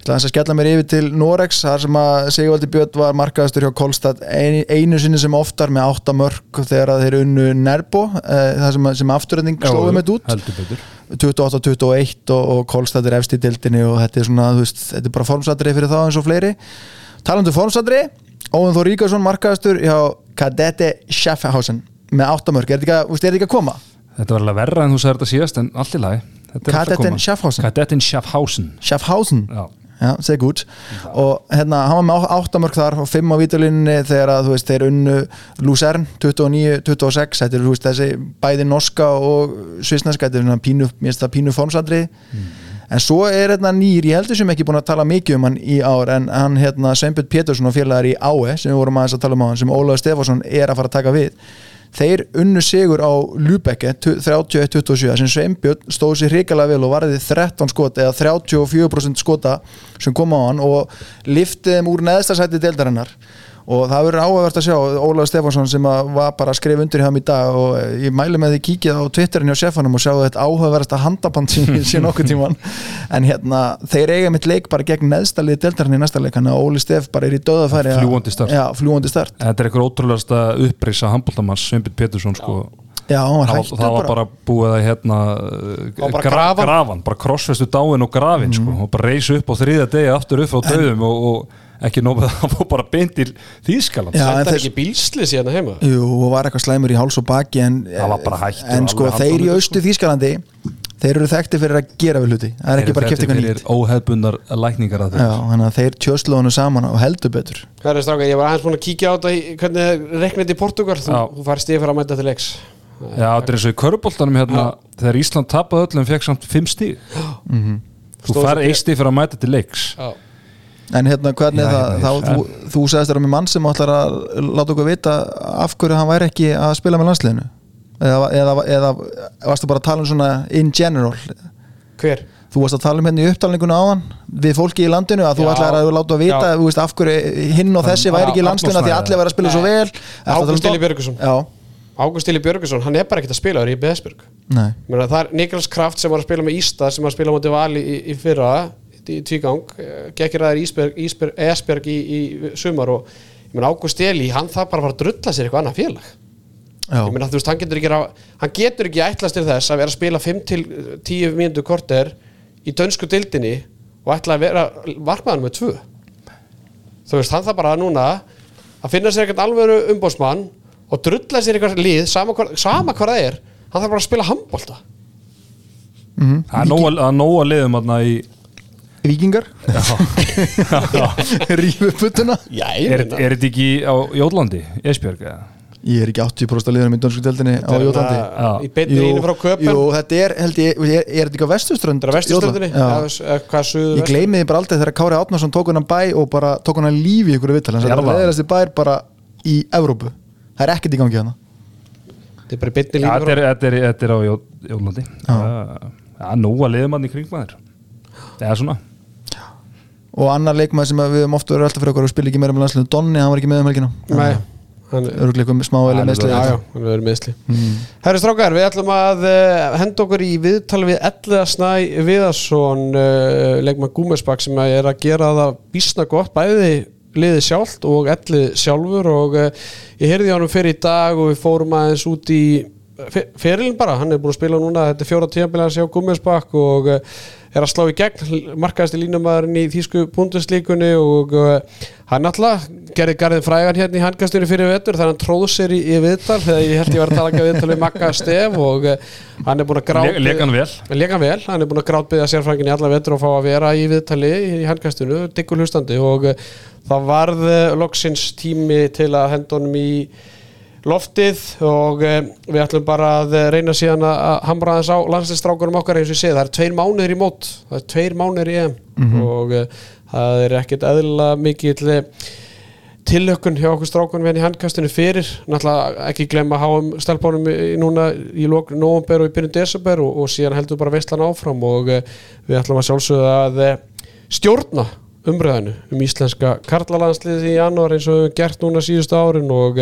[SPEAKER 3] Ég ætla aðeins að skella mér yfir til Norex þar sem að Sigvaldi Björn var markaðastur hjá Kolstad einu, sinni sem oftar með átta mörg þegar þeir unnu Nerbo eh, það sem, sem afturrending slóðum þetta út.
[SPEAKER 2] Heldur betur.
[SPEAKER 3] 28-21 og, og Kolstad er efst í dildinni og þetta er svona, þú veist, þetta er bara formsadri fyrir þá eins og fleiri. Talandu formsadri, Óðun Þór Ríkarsson markaðastur hjá Kadette Schaffhausen með áttamörk, er þetta ekki, að- koma?
[SPEAKER 2] Þetta var alveg verra en þú sagði þetta síðast en allt í lagi.
[SPEAKER 3] Kadetten. Schaffhausen.
[SPEAKER 2] Kadetten Schaffhausen.
[SPEAKER 3] Schaffhausen,
[SPEAKER 2] Já,
[SPEAKER 3] já, seg gut og hérna, hann var með áttamörk þar og fimm á vítalinni þegar að, þú veist, þeir unnu Luzern 29-26 þetta er, þú veist, þessi bæði norska og svisneska, þetta er svona pínu, mér finnst það pínu formsadri en svo er hérna nýr, ég heldur sem ekki búin að tala mikið um hann í ár en hann hérna Sveinbjörn Pétursson og félagar í AE sem við vorum aðeins að tala um á hann sem Ólaður Stefánsson er að fara að taka við þeir unnu sigur á Lübecke 31-27 sem Sveinbjörn stóð sér hrikalega vel og varði 13 skot eða 34% skota sem kom á hann og liftið þeim úr neðsta sæti deildarinnar og það verður áhugavert að sjá Ólaður Stefánsson sem að var bara að skrifa undir hjá hann í dag og ég mæli með því kíkið á Twitterin hjá sefanum og sjá þetta áhugaverðasta handaband sé nokkuð tíman en hérna, þeir eiga mitt leik bara gegn neðstalið deildarinn í næsta leik hann að Óli Stef bara er í döðafæri að-
[SPEAKER 2] Fljúgandi start.
[SPEAKER 3] Já, fljúandi start.
[SPEAKER 2] Þetta er eitthvað ótrúlegasta upprýsa handbóltamanns Sveinbjörn Pétursson sko.
[SPEAKER 3] Já, hann var
[SPEAKER 2] það, það var bara. búið að hérna
[SPEAKER 1] bara
[SPEAKER 2] gra
[SPEAKER 1] grafan.
[SPEAKER 2] grafan, bara krossvestu dáin og grafin sko, og bara reysi upp á þriða degi aftur upp frá döðum og, og ekki nóg að *laughs* hann fór bara beint til Þýskaland
[SPEAKER 3] Já,
[SPEAKER 1] Þetta er
[SPEAKER 3] þess-
[SPEAKER 1] ekki bílslis hérna heima?
[SPEAKER 3] Jú, og var eitthvað slæmur í háls og baki en,
[SPEAKER 2] Það
[SPEAKER 3] en sko þeir í austu Þýskalandi þeir eru þekkti fyrir að gera við hluti. Það er ekki bara að kipta eitthvað nýtt.
[SPEAKER 2] óhefbundar lækningar að
[SPEAKER 3] Já, þannig að þeir tjöslu honum saman og heldur betur.
[SPEAKER 1] Herri stráka, ég var aðeins búin að kíkja á þetta hvernig reknið í Portugal, þú, þú farið stíð fyrir að mæta til leiks
[SPEAKER 2] Já, þetta er eins og í köruboltanum hérna þegar Ísland tapaði öllum fekk samt 5 stíg *gasps* Þú
[SPEAKER 1] Stóð
[SPEAKER 2] fær
[SPEAKER 1] svo-
[SPEAKER 2] 1 stíg fyrir að mæta til leiks
[SPEAKER 1] Já,
[SPEAKER 3] En hérna, hvernig
[SPEAKER 2] Já,
[SPEAKER 3] það, þá, þú, þú sagðist þér að með mann sem ætlar að láta okkur vita af hverju hann væri ekki að spila með landsliðinu. Eða, eða, eða varstu bara að tala um svona in general?
[SPEAKER 1] Hver?
[SPEAKER 3] þú varst að tala um hérna í upptalninguna áðan við fólki í landinu að þú
[SPEAKER 1] Já.
[SPEAKER 3] ætlar að láta að vita
[SPEAKER 1] Já.
[SPEAKER 3] þú veist, af hverju hinn og þessi væri ekki í landsliðinu af því allir væri að spila svo vel. Ertu að tala um
[SPEAKER 1] Ágúst Ili
[SPEAKER 3] Dott?
[SPEAKER 1] Björgusson
[SPEAKER 3] Já,
[SPEAKER 1] Ágúst Ili Björgusson, hann er bara ekkert að spila í Beðsburg það er Niklas Kraft sem var að spila með Ísta sem var að spila í, tvígang, gekkir Ísberg, Esberg í, í sumar og ég meina Ágúst Eli, hann þarf bara að fara að drulla sér eitthvað annað félag.
[SPEAKER 3] Já,
[SPEAKER 1] ég meina þú veist, hann getur ekki, að- hann getur ekki ætlast til þess að vera að spila 5 til 10 mínútu korter í dönsku dildinni og ætla að vera varmaðan með 2 þú veist, hann þarf bara núna að finna sér eitthvað alvöru umbóðsmann og drulla sér eitthvað lið sama hvað, sama hvað það er hann þarf bara að spila handbolta.
[SPEAKER 2] Það er nóg að- það er nóg að liðum í
[SPEAKER 3] vikingar *laughs* Rífu puttuna?
[SPEAKER 2] Er er þetta ekki á Jólandi, Esbjörg eða?
[SPEAKER 3] Ég er ekki 80% að liðanum í dönsku deildinni á Jótandi
[SPEAKER 2] Já.
[SPEAKER 1] í beinni línu frá köpen
[SPEAKER 3] jú, þetta er, held ég, er, er þetta ekki á Já.
[SPEAKER 1] hvað suðu
[SPEAKER 3] Ég gleymi því bara aldrei þegar Kári Átnarsson tók hann bæ og bara tók hann lífi í ykkur viðtal
[SPEAKER 2] Jarðaði.
[SPEAKER 3] það er leðilegasti bær bara í Evrópu. Það er ekkert í gangi hana
[SPEAKER 1] þetta er bara línu
[SPEAKER 2] þetta
[SPEAKER 1] frá
[SPEAKER 2] er, þetta er, þetta er á Jó- Jólandi Það er nóg að liðum hann í kringum þér Það er svona
[SPEAKER 3] og annar leikmaður sem við höfum ofta verið alltaf fyrir okkur og spila ekki meira með landsliðinu Donni, hann var ekki með um helgina.
[SPEAKER 1] Nei, hann er
[SPEAKER 3] örugleikum smá eða
[SPEAKER 2] er
[SPEAKER 3] meðslið
[SPEAKER 1] Já, já, hann verður meðsli Herri strákar, við ætlum að uh, henda okkur í viðtal við Elliða Snæ Viðarsson uh, leikmann Gúmesbakk sem er að gera það bísna gott, bæði liðið sjálft og Ellið sjálfur og uh, ég heyrði á hann fyrir í dag og við fórum aðeins út í ferilin bara, hann er búin að spila núna þetta er fjóra tíðanbíla er að slá í gegn markaðist í línumæðurinn í Þýsku búnduslíkunni og uh, hann alltaf gerði garðin frægan hérna í handkastunni fyrir vetur þannig að hann tróð sér í, í viðtal þegar ég held ég var að tala ekki viðtal við Magga *laughs* Stef og uh, hann er búin að grát
[SPEAKER 2] Le- Leik hann vel?
[SPEAKER 1] Vel, hann er búin að grátbyggja sérfrængin í alla vetur og fá að vera í viðtali í handkastinu, diggur hlustandi og uh, það varð uh, loksins tími til að henda honum í loftið og uh, við ætlum bara að uh, reyna síðan að hamra aðeins á landslistrákurum okkar eins og ég sé, það er tveir mánuðir í mót það er tveir mánuðir í EM og uh, það er ekkit eðlilega mikill uh, tilökkun hjá okkur strákunum hérna í handkastinu fyrir. Náttúrulega ekki glemma að háum stelpunum í, núna í lók november og í byrjun desember og, og síðan heldur bara veistlan áfram og uh, við ætlum að sjálfsögða að uh, stjórna umræðinu um íslenska karlalansliðið í janúar eins og gert núna síðustu árin og,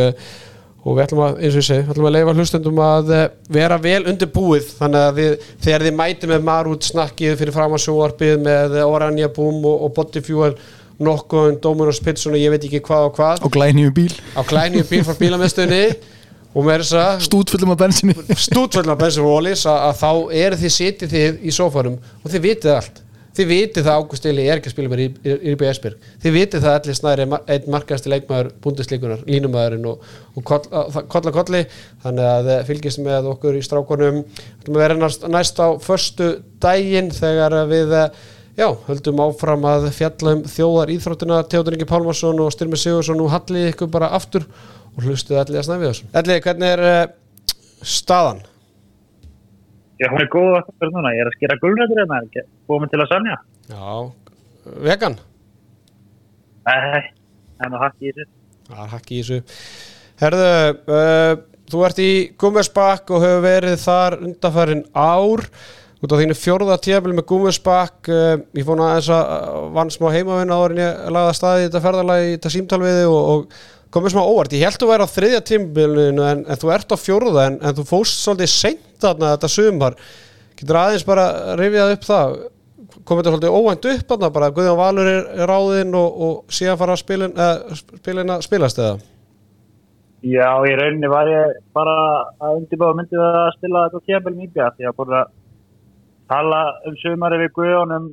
[SPEAKER 1] og við ætlum að, eins og ég segi, við ætlum að leifa hlustendum að uh, vera vel undir búið. Þannig að við, þegar þið mæti með marút snakkið fyrir fram að sjóarpið með Oranje Boom og, og Bodyfuel nokkuð, Dominos Pizza og ég veit ekki hvað og hvað.
[SPEAKER 3] Og glænýju bíl,
[SPEAKER 1] á klænju bíl frá bílamiðstöðinni. Og með þess að
[SPEAKER 3] stútfullum af bensinni
[SPEAKER 1] stútvöldna bensin og ólís að, þá eru þið sitið þið í sófarum og þið vitið allt þið vitið það Ágúst Eli er ekki að spila með í, í, í BS-byrg þið vitið það allir snæri er einn markasti leikmaður búndislíkunar, línumæðurinn og, og koll, að, kolla kolli. Þannig að eh, fylgist með okkur í strákunum. Við verðum næst, á förstu daginn þegar við eh, já, höldum áfram að fjalla um þjóðar íþróttina, Teodor Ingi Pálmarsson og Styrmi Sigursson og hallið ykkur bara aftur og hlustuðu allir að snæfi þessum Allir, hvernig er uh, staðan?
[SPEAKER 5] Já, hún er góð aftur fyrir núna. Ég er að skera gulrættir komin til að sannja.
[SPEAKER 1] Já, vegan?
[SPEAKER 5] Nei, það er nú hakk í þessu.
[SPEAKER 1] Það er hakki í þessu. Herðu, uh, þú ert í Gummersbakk og hefur verið þar undanfærin ár. Út á þínu fjórða tíðabili með Gummersbakk. Uh, ég fóna aðeins að vann smá heimavinn áður en ég lagði að staði þetta ferðalagi í þetta símtalviði og, og komið smá óvart. Ég held að þú væri á þriðja tímabilinu en, en þú ert á fjórða en, en þú fóst svolítið seint þarna þetta sumar. Getur aðeins bara rifjað upp það komið þetta svolítið óvænt upp þarna bara Guðjón Valur er, er ráðinn og, og síðan fara að spilin, uh, spilin að spilast eða?
[SPEAKER 5] Já, í rauninni var ég bara að undirbáða myndið að stila þetta tíðanbel mýbja því að að tala um sumari við Guðjón um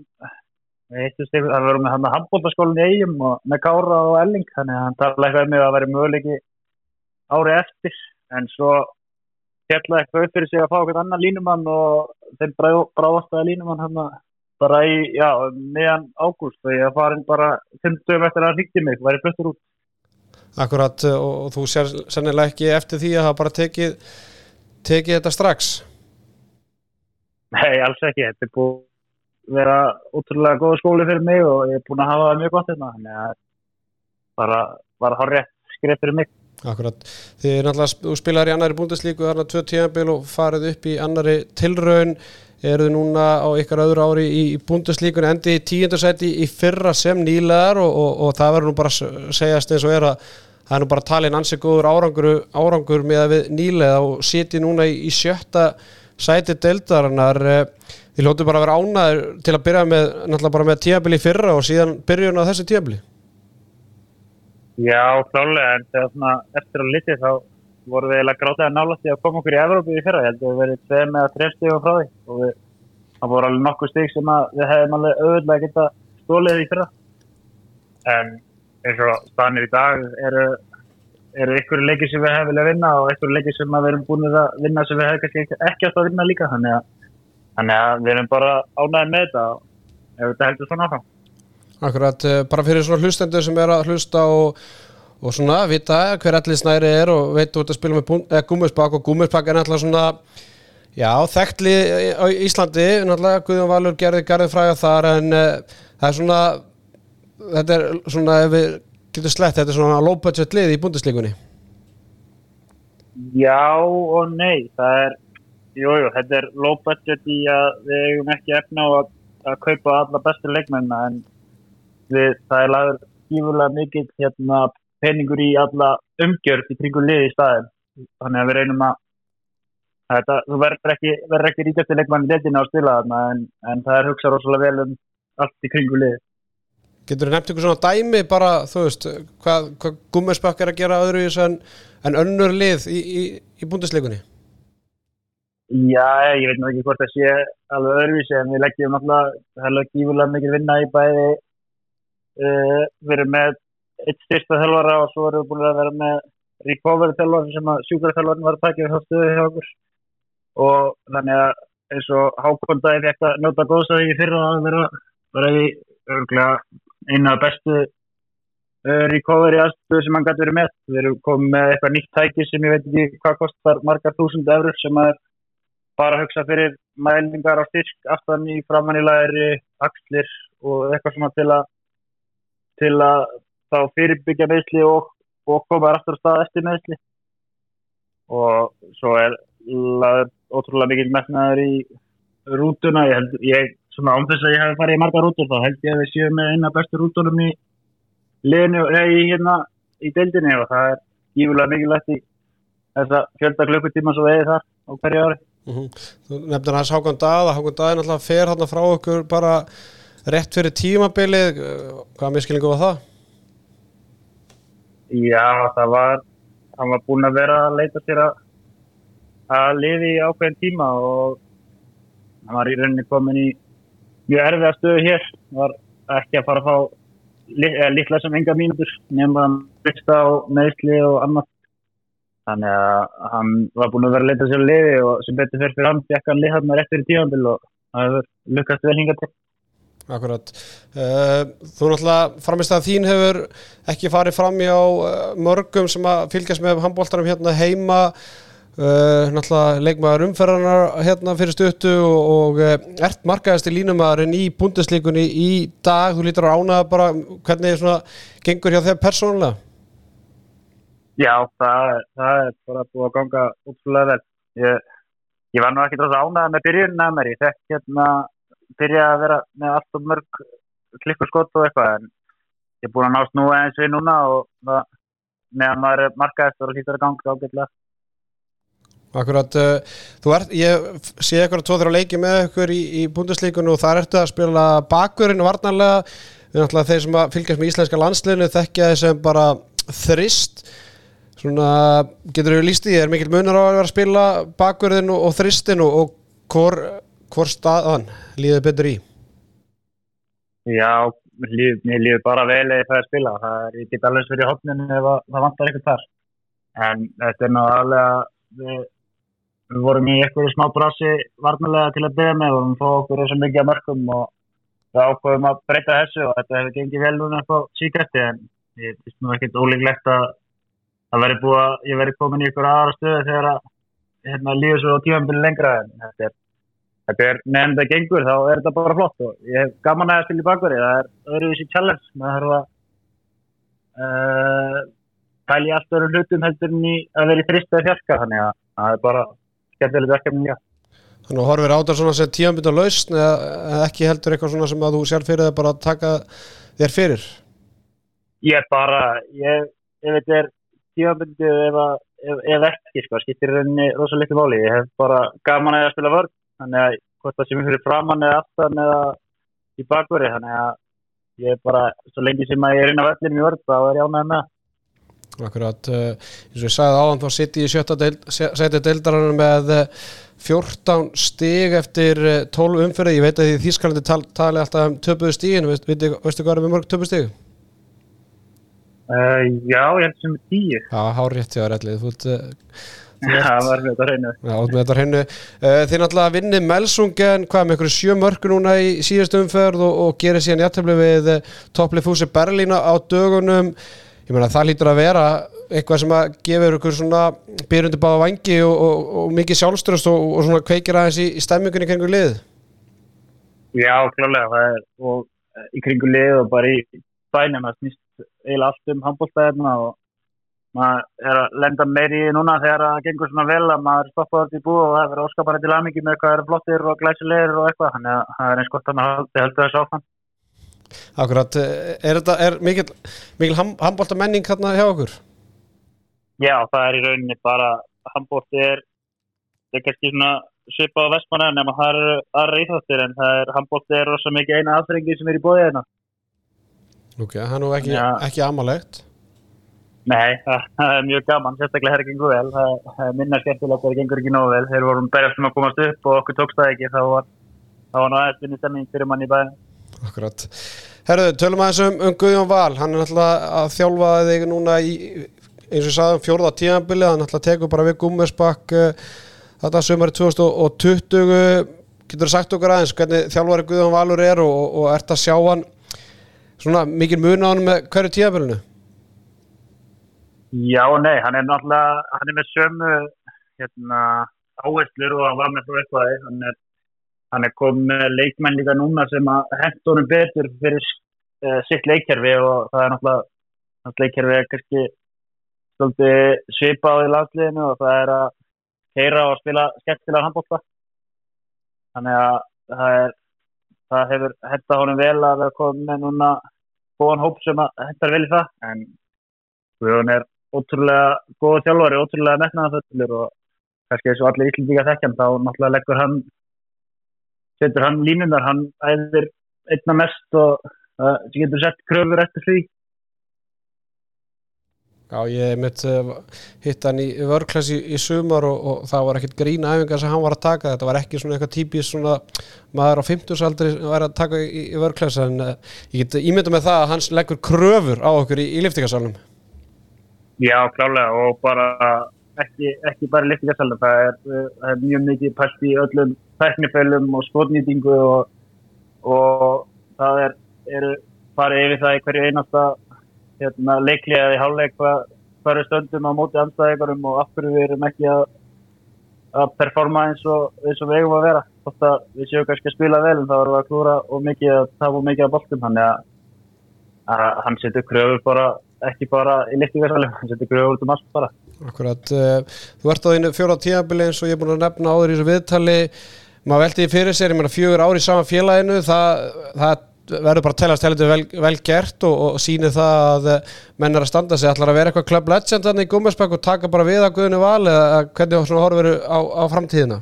[SPEAKER 5] það verður með hann að handbóltaskólinn í eigum og með Kára og Elling þannig að hann talaði eitthvað um mig að það væri möguleiki ári eftir. En svo fjallaði eitthvað upp fyrir sig að fá eitthvað annan línumann og þeim bráðastaði línumann hann bara í, já, meðan ágúst og ég farin bara 50 eftir að ríkti mig, væri fluttur út.
[SPEAKER 1] Akkurat uh, og, þú sér sennilega ekki eftir því að það bara tekið tekið þetta strax?
[SPEAKER 5] Nei, alls ekki, þetta er búið að vera útrúlega góð skóli fyrir mig og ég er búin að hafa það mjög gott hérna þannig að bara, bara hár rétt skrif fyrir mig
[SPEAKER 1] Akkurat, þið er náttúrulega þú spilar í annari búndeslíku þarna tvö tíðanbíl og farið upp í annari tilraun. Eruðu núna á ykkar öðru ári í, búndeslíkun endi í tíundarsæti í fyrra sem nýlegar og, og, og það verður nú bara að segjast eins og er að það er nú bara talin ansið góður árangur, árangur með að við nýlega og siti núna í, í sjötta sæti deildarinnar. Þið lótu bara að vera ánaður til að byrja með náttúrulega bara með tíðanbíl í fyrra og síðan byrjun á þessu tíðanbíli
[SPEAKER 5] Já, klálega, en þegar svona eftir að litið þá voru við eiginlega gráðlega nálasti að koma okkur í Evrópu í fyrra, ég held að við verið tveið með að trefn stígum frá því. Og við, það voru alveg nokkuð stíg sem að við hefðum alveg auðvitað geta stólið í fyrra. En eins og stanir í dag eru, eru ykkur leikir sem við hefum viljað vinna og ykkur leikir sem við erum búin að vinna sem við hefum kannski ekki átt að vinna líka. Þannig að, þannig að við erum bara ánæðið með þetta og ef þetta heldur svona áfram
[SPEAKER 1] Akkurat, eh, bara fyrir svona hlustendur sem er að hlusta og, og svona vita hver allir snæri er og veit ert að spila með gúmusbakk og gúmusbakk er náttúrulega svona já, þekktli á Íslandi náttúrulega Guðjón Valur gerði garði fræða þar en uh, það er svona þetta er svona, ef við getum slett, þetta er svona low budget lið í búndislíkunni
[SPEAKER 5] Já og nei, það er jújú, jú, þetta er low budget í að við eigum ekki efna á að, að kaupa alla bestu leikmennina en við, það er lagur skífulega mikill hérna, peningur í alla umgjörð í kringu lið í staðin þannig að við reynum að þetta, þú verður ekki, ekki ríkast í leikmanni letina á stila þarna en, en það er hugsað rosalega vel um allt í kringu lið
[SPEAKER 1] Getur þú nefnt ykkur svona dæmi bara, þú veist, hvað, hvað gummerspakk er að gera öðru í þessu en, önnur lið í, í, í búndisleikunni?
[SPEAKER 5] Já, ég veit náttúrulega ekki hvort það sé alveg öðruvísi en við leggjum náttúrulega, það er lög gífurlega mikil vinna í bæði uh, verið með eitt styrsta þjálfara og svo erum við búin að vera með recovery þjálfara sem að sjúkarþjálfarin var að taka við þá stöðu hjá okkur og þannig að eins og hákvöndaði fekk að njóta góðsæði í fyrra að vera bara í örgulega eina bestu uh, recovery aðstöðu sem hann gæti verið með. Við erum komið með eitthvað nýtt tæki sem ég veit ekki hvað kostar margar þúsund eurur sem er bara að hugsa fyrir mælingar á styrk aftan í framann í læri, axlir og eitthvað svona til að til að þá fyrirbyggja meðsli og, og koma aftur á stað eftir meðsli og svo er ótrúlega mikil metnaður í rútuna, ég held, ég svona án þess að ég hef farið í marga rútur þá held ég að við séum með eina bestu rútunum í liðinu, eða í hérna í deildinni. Og það er gífulega mikilvægt í þessa fjölda klukkutíma svo veiði þar á hverju ári.
[SPEAKER 1] Mm -hmm. Nefnir hans Hákon Dað Hákon Dað er náttúrulega fer hann frá okkur bara rétt fyrir tímabilið hvaða miskilningu var það?
[SPEAKER 5] Já, það var hann var búin að vera að leita sér að að liði í ákveðin tíma og hann var í rauninni komin í mjög erfiða stöðu hér. Var ekki að fara að fá litla sem enga mínútur nefnum að hann byrsta á meðsli og annað. Þannig að hann var búin að vera að leita sér að liði og sem betur fyrir hann fekk hann lið hann rétt fyrir tímanbíl og það hefur lukkast vel hinga til
[SPEAKER 1] Akkurat. Uh, þú náttúrulega framist að þín hefur ekki farið fram í á uh, mörgum sem að fylgjast með handbóltarum hérna heima uh, náttúrulega leikmaður umferðarnar hérna fyrir stuttu og, ert markaðist í línumæðurinn í búndeslíkunni í dag, þú lítur að ánaða bara hvernig svona gengur hjá þeim persónulega?
[SPEAKER 5] Já, það, það er bara búið að ganga vel. Ég, ég var nú ekki dráðs ánaða með byrjunna mér, ég fekk hérna byrja að vera með allt og mörg klikkurskott og eitthvað en ég er búin að nást nú eins við núna og það, meðan maður er markaðist og hlýttur að ganga ágætlega.
[SPEAKER 1] Akkurat, uh, þú ert, ég sé eitthvað tvo þeirra leiki með ykkur í, í búndeslíkunum og þar ertu að spila bakurinn varnarlega. Við náttúrulega þeir sem fylgjast með íslenska landsliðinu þekkja þessum bara þrist. Svona, getur við líst í, er mikil munar á að vera að spila bakurinn og, og þristin og, og hvor hvor staðan líður betur í?
[SPEAKER 5] Já, líður, mér líður bara vel eða það er spila. Það er, ég get alveg fyrir hotninu ef að, það vantar eitthvað þar. En þetta er náttúrulega, við, við vorum í eitthvað smá brasi varnalega til að byrja með og við fóðum okkur þessum mikið að mörgum og við ákveðum að breyta þessu og þetta hefur gengið vel núna eitthvað síkætti en ég finnst nú ekkert ólíklegt að það veri búið að ég veri komin í ykkur aðra stöðu þegar að hérna, líður svo tímanbili lengra en þetta er þetta er nefnd að gengur þá er þetta bara flott og ég hef gaman að spila í bakveri það er öðruvísi challenge maður þarf að uh, pæla í allt öðrum hlutum heldur en að vera í þrist eða fjarka þannig að það er bara skemmtilegt verkefni já.
[SPEAKER 1] Þannig að horfir á þetta svona sem tímanbytta lausn eða ekki heldur eitthvað svona sem að þú sjálf fyrir það bara að taka þér fyrir?
[SPEAKER 5] Ég er bara ég, ef þetta er tímanbindi ef, ef, ef ekki sko, skiptir rauninni rosa litlu máli. Ég hef bara gaman að spila vörð þannig að hvort það sem er fyrir framann eða aftan eða í bakveri þannig að ég er bara, svo lengi sem að ég er inn á vellinum í vörð þá er ég ánægð með það.
[SPEAKER 1] Akkurat, uh, eins og ég sagði áðan þá sitt ég í sjötta deild, sæti deildarann með uh, 14 stig eftir uh, 12 umferði, ég veit að því Þískalandi tal, tali alltaf um töpuðu stigin, veist, veistu, veistu hvað er með mörg töpuðu stig?
[SPEAKER 5] Uh, já, ég held sem er tíu
[SPEAKER 1] Já, hár rétt hjá rellið, þú ert uh,
[SPEAKER 5] það var þetta hreinu
[SPEAKER 1] Já, með þetta hennu. Uh, þið náttúrulega vinni Melsungen, hvað með einhverju sjö mörku núna í síðustu umferð og, og gerir síðan jættefli við uh, topplið fúsi Berlína á dögunum. Ég meina það lítur að vera eitthvað sem að gefur ykkur svona byrjundi báða vangi og, og, og mikið sjálfströst og, og svona kveikir aðeins í, í stemmingunni kringu lið.
[SPEAKER 5] Já, klálega, það er og eh, í kringu lið og bara í bænum það snýst eiginlega allt um handbólstæðina og maður er að lenda meiri í núna þegar það gengur svona vel að maður stoppa þetta í búið og það verður óskapari til aðmyggi með hvað eru flottir og glæsilegir og eitthvað þannig að það er eins gott að maður haldi heldur þessu áfram
[SPEAKER 1] Akkurat, er þetta er mikil, mikil ham, handbólta menning hérna hjá okkur?
[SPEAKER 5] Já, það er í rauninni bara handbólti er, það er kannski svona svipað á vestmanna nema það eru aðra íþáttir en það er handbólti er rosa mikið eina aðfrengi sem er í bóðið hérna
[SPEAKER 1] Ok, það er nú ekki, ekki amalegt.
[SPEAKER 5] Nei, það, er mjög gaman, sérstaklega það gengur vel. Það, er minna skemmtilegt þegar það gengur ekki nógu vel. Þegar vorum berjast um að komast upp og okkur tókst það ekki, þá var, nú aðeins vinni stemming fyrir mann í bæðin.
[SPEAKER 1] Akkurat. Herðu, tölum aðeins um, um Guðjón Val, hann er náttúrulega að þjálfa þig núna í, eins og ég sagði um fjórða tíðanbili, hann náttúrulega tekur bara við Gummersbakk uh, þetta sömari 2020, getur þú sagt okkur aðeins hvernig þjálfari Guðjón Valur er og, og ert að sjá hann svona mikil mun á hann með hverju tíðanbilinu?
[SPEAKER 5] Já nei, hann er náttúrulega, hann er með sömu hérna, áherslur og hann var með frá eitthvað. Hann er, hann er komið leikmenn líka núna sem að hent honum betur fyrir uh, sitt leikkerfi og það er náttúrulega, hans leikkerfi er kannski svolítið svipað í landsliðinu og það er að keira og spila skemmtilega handbólta. Þannig að það, er, það hefur hentað honum vel að vera komið núna góðan hóp sem að hentar vel í það en Guðjón er ótrúlega góða þjálfari, ótrúlega metnaðarföllur og kannski eins og allir íslendinga þekkjum þá náttúrulega leggur hann setur hann línunar, hann æðir einna mest og uh, sem getur sett kröfur eftir því.
[SPEAKER 1] Já, ég mitt uh, hitt hann í vörklass í, í sumar og, og það var ekkert grína æfingar sem hann var að taka, þetta var ekki svona eitthvað típist svona maður á 50 aldri að vera að taka í, í vörklass en uh, ég get ímynda með það að hans leggur kröfur á okkur í, í liftingarsalunum
[SPEAKER 5] Já, klálega og bara ekki, ekki bara liftingarsalum, það er, það er mjög mikið pælt í öllum tæknifölum og skotnýtingu og, og það er, eru farið yfir það í hverju einasta hérna, leikliðið í hálfleik hvað, hvað er stöndum á móti anstæðingarum og af hverju við erum ekki að, að performa eins og, eins og við eigum að vera. Þótt að við séum kannski að spila vel en erum við að klúra og mikið að tafa mikið að boltum. Þannig að, að hann setur kröfur bara, ekki bara í liftingarsalum, hann *laughs* setur kröfur út um allt bara.
[SPEAKER 1] Akkurat, uh, þú ert á þínu fjóra tíðanbili eins og ég er búin að nefna áður í þessu viðtali maður veldi því fyrir sér, ég meina fjögur ári í sama félaginu, það, það verður bara að telast heldur vel, vel gert og, og síni það að eh, menn er að standa sig, ætlar að vera eitthvað club legend þannig í Gummersbæk og taka bara við að Guðinu val eða hvernig svona horfur á, á framtíðina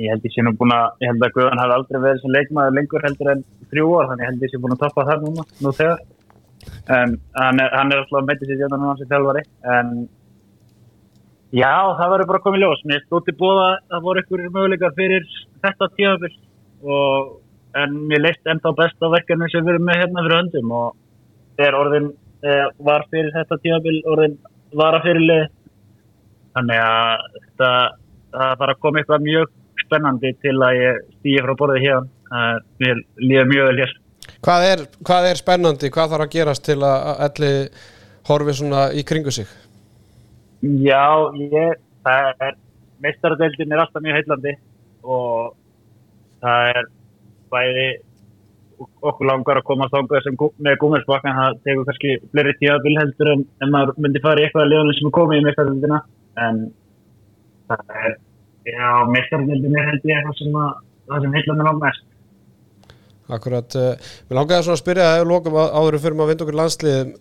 [SPEAKER 5] Ég held ég sé nú búin að, ég held að Guðan hafi aldrei verið sem leikmaður lengur heldur en þrjú ár, þannig held ég sé búin að toppa það núna, nú þegar. En hann er, hann er alltaf að meiti sér hérna núna sem þjálfari, en já, það verður bara komið ljós. Mér stóti búið að það voru ykkur möguleikar fyrir þetta tíðafél og en mér leist ennþá best á verkefni sem við erum með hérna fyrir höndum. Og er orðin eh, var fyrir þetta tímabil orðin vara fyrirlið þannig að þetta það þarf að koma eitthvað mjög spennandi til að ég stýja frá borðið hér uh, mér líður mjög vel hér
[SPEAKER 1] Hvað er, hvað er spennandi, hvað þarf að gerast til að að Elli horfi svona í kringu sig?
[SPEAKER 5] Já, ég, það er meistaradeildin er alltaf mjög heillandi og það er bæði okkur langar að komast ánga sem með gúmersbakkan það tekur kannski fleiri tímabil heldur en, en maður myndi fara í eitthvað að liðanum sem er komið í meistaradeildina en það er já, meistaradeildin er held ég eitthvað sem að sem heillandi langt mest
[SPEAKER 1] Akkurat, uh, mér langaði svona að spyrja að lokum áður fyrir maður að vinda okkur landslið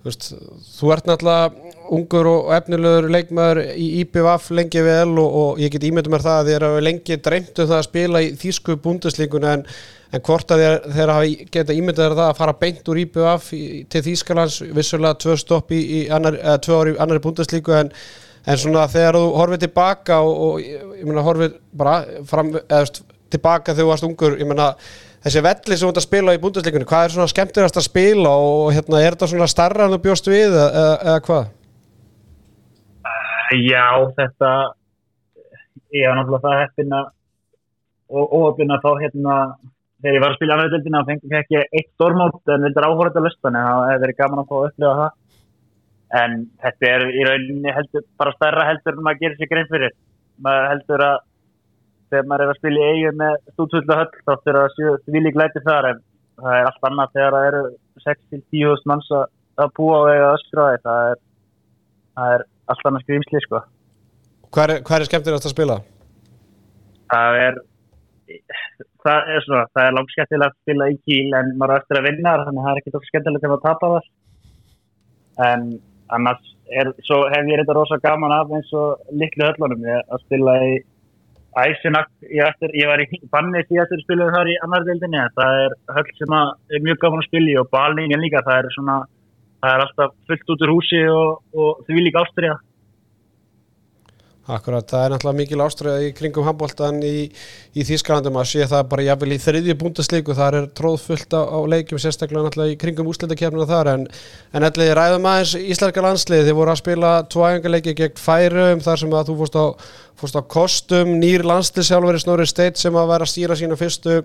[SPEAKER 1] þú, ert náttúrulega ungur og efnilegur leikmaður í IPVF lengi vel og, og ég get ímyndum mér það að þér hafa lengi dreymt um það að spila í þýsku búndeslíkun en, en hvort að þér, þeir hafa geta ímyndað þér það að fara beint úr IPVF til Þýskalands, vissulega tvö stopp í, í annar, eða tvö ári í annari búndeslíku en En svona þegar þú horfið tilbaka og, og ég meina horfið bara fram, eða tilbaka þegar þú varst ungur, ég meina þessi velli sem þú ert að spila í búndasleikunni, hvað er svona skemmtilegast að spila og hérna er þetta svona starra en þú bjóst við eða, eða, hvað?
[SPEAKER 5] Já, þetta ég var náttúrulega það heppin að og óöfin að fá hérna þegar ég var að spila deildina þá fengið ekki eitt stórmót en þetta er áhverjað að lusta en það hefur verið gaman að fá að upplifa það en þetta er í rauninni heldur, bara stærra heldur en maður gerir sér grein fyrir maður heldur að þegar maður er að spila í eigu með stúdfullu höll þá fyrir að séu því lík læti þar en það er allt annað þegar það eru 6-10 manns að, að búa og eiga öskraði það er, það er allt annað skrýmsli sko.
[SPEAKER 1] Hvað er, er skemmtilegast að spila?
[SPEAKER 5] það er það er svona, það er langt skemmtilegt að spila í kýl en maður er eftir að vinna þar, þannig að það er ekki tók skemmtilegt að tapa þar. En annars er, hef ég þetta rosa gaman af eins og litlu höllunum að spila í Æsinak, ég, ég var í banni síðastur spiluðu þar í annar deildinni það er höll sem er mjög gaman að spila í og balningin líka, það er svona það er alltaf fullt út úr húsi og, og því líka ástriða
[SPEAKER 1] Akkurat, það er náttúrulega mikil ástræða í kringum handbóltan í, í Þýskalandum að sé það bara jafnvel í þriðju búndaslíku þar er tróð fullt á, á leikjum sérstaklega náttúrulega í kringum úslitakefnina þar en, en allir ræðum aðeins íslenska landslið þið voru að spila tvæðingarleiki gegn færum þar sem að þú fórst á, fórst á kostum nýr landsliðsjálfur í Snorri Steit sem að vera að stýra sína fyrstu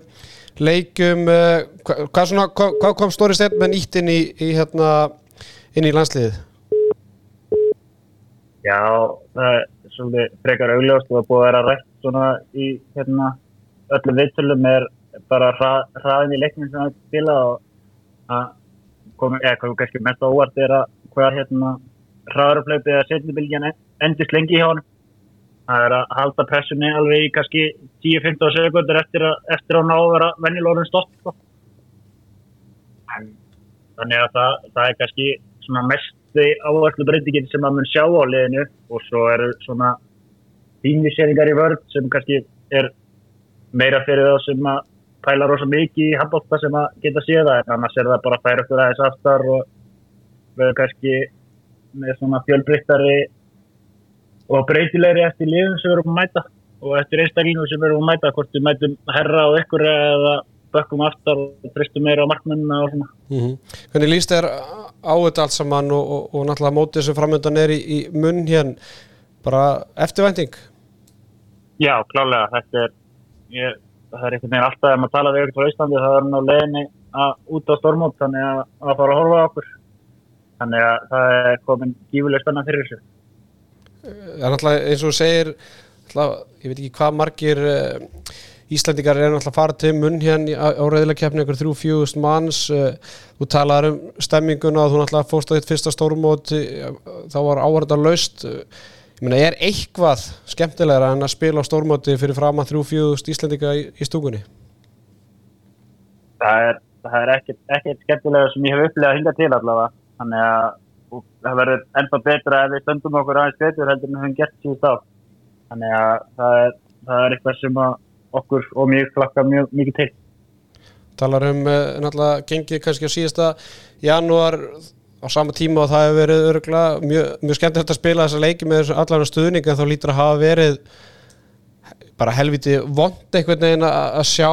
[SPEAKER 1] leikum eh, hva, hvað, svona, hvað, hvað kom Snorri Steit með nýtt inn í, í hérna, inn í landsliðið?
[SPEAKER 5] Já, það er svolítið frekar augljóst og er búið að vera rætt svona í hérna, öllum viðtölum er bara hrað, hraðin í leiknum sem það spila og að komi, eða hvað kannski mest á óvart er að hvað hérna hraðarflöpið eða setnibilgjan endist lengi hjá hann það er að halda pressunni alveg í kannski 10-15 sekundur eftir að, eftir að ná að vera venjulórun stopp sko. þannig að það, það er kannski svona mest áherslu breytingin sem maður mun sjá á liðinu og svo eru svona tímiseringar í vörð sem kannski er meira fyrir þá sem að pæla rosa mikið í handbólta sem að geta séð það en annars er það bara að færa okkur aðeins aftar og verður kannski með svona fjölbreyttari og breytilegri eftir liðum sem erum að mæta og eftir einstaklingum sem erum að mæta hvort við mætum herra á ykkur eða bökkum aftar og tristum meira á markmennina og svona.
[SPEAKER 1] Mm Hvernig líst þér á þetta allt saman og, og, og náttúrulega mótið sem framöndan er í, í munn hér? Bara eftirvænting?
[SPEAKER 5] Já, klálega, þetta er ég, það er einhvern veginn alltaf ef maður tala við ykkur frá Íslandi það er á leginni að, út á stormót þannig að, að fara að horfa okkur. Þannig að það er komin gífuleg spennan fyrir þessu.
[SPEAKER 1] Það er náttúrulega eins og segir ég veit ekki hvað margir Íslandingar er náttúrulega að fara til munn hérna á, keppni ykkur þrjú fjúðust manns uh, þú talaður um stemminguna þú náttúrulega fórst á þitt fyrsta stórmót uh, þá var áhverða laust. Ég meina er eitthvað skemmtilegra en að spila á stórmóti fyrir fram að þrjú fjúðust Íslandinga í, í stúkunni?
[SPEAKER 5] það er, það er ekkert, ekkert skemmtilega sem ég hef upplegað hinga til allavega. Þannig að það verður ennþá betra ef við stöndum okkur aðeins betur heldur en við höfum gert síðust á þannig að það er, það er eitthvað sem að okkur og mjög flakka mjög mikið til.
[SPEAKER 1] Talar um uh, náttúrulega gengið kannski á síðasta janúar á sama tíma og það hefur verið örgulega mjög, mjög skemmtilegt að spila þessa leiki með allan stuðning en þá lítur að hafa verið bara helviti vond einhvern veginn að sjá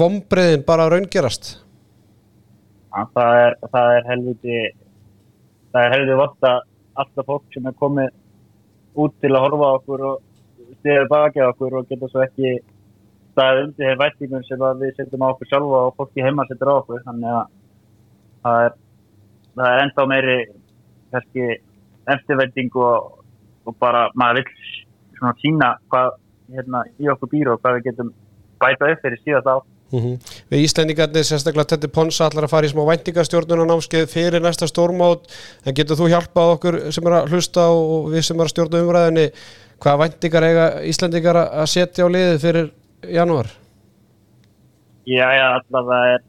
[SPEAKER 1] vombriðin bara raungerast.
[SPEAKER 5] Já, það er, það er helviti það er helviti vott að alltaf fólk sem er komið út til að horfa okkur og stiður baki okkur og geta svo ekki staðið undir þeir vættingum sem við setjum á okkur sjálfa og fólki heima setur á okkur. Þannig að það er, það er ennþá meiri kannski eftirvending og, og bara maður vill svona sína hvað hérna, í okkur býr og hvað við getum bæta upp fyrir síðast á
[SPEAKER 1] Mm Við Íslendingarnir, sérstaklega Tetti Ponsa allar að fara í smá væntingastjórnunanámskeið fyrir næsta stórmót, en getur þú hjálpað okkur sem er að hlusta og við sem er að stjórna umræðinni, hvaða væntingar eiga Íslendingar að setja á liðið fyrir janúar?
[SPEAKER 5] Já, já, það er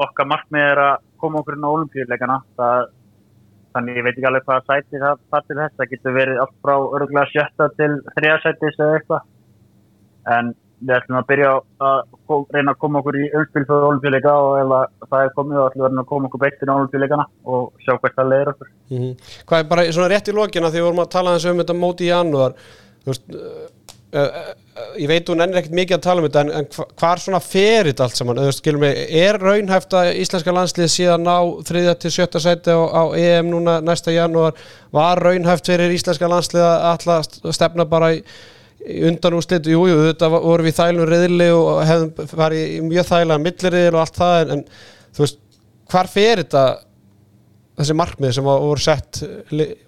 [SPEAKER 5] okkar markmið er að koma okkur inn á olimpíuleikana þannig ég veit ekki alveg hvaða sæti það það til þess, það getur verið allt frá örgulega sjötta til þriðasætis eða eitthvað. En við ætlum að byrja að reyna að koma okkur í umspil fyrir olimpíuleika og ef að það er komið þá ætlum við að reyna að koma okkur beitt inn á olimpíuleikana og sjá hvert það leiðir okkur.
[SPEAKER 1] Mm Hvað er bara svona rétt í lokina því við vorum að tala um þetta móti í janúar, þú veist, ég veit hún ennir ekkert mikið að tala um þetta en, en hva- hvar svona fer þetta allt saman, mig, er raunhæft að íslenska landslið síðan ná þriðja til sjötta sæti á, á EM núna næsta janúar, var raunhæft fyrir íslenska landslið að alltaf stefna bara í, í undan úr slitu, jú, jú, þetta voru við þælum riðli og hefðum farið í mjög þægilega milliriðil og allt það en, en þú veist, hvar fer þetta þessi markmið sem voru sett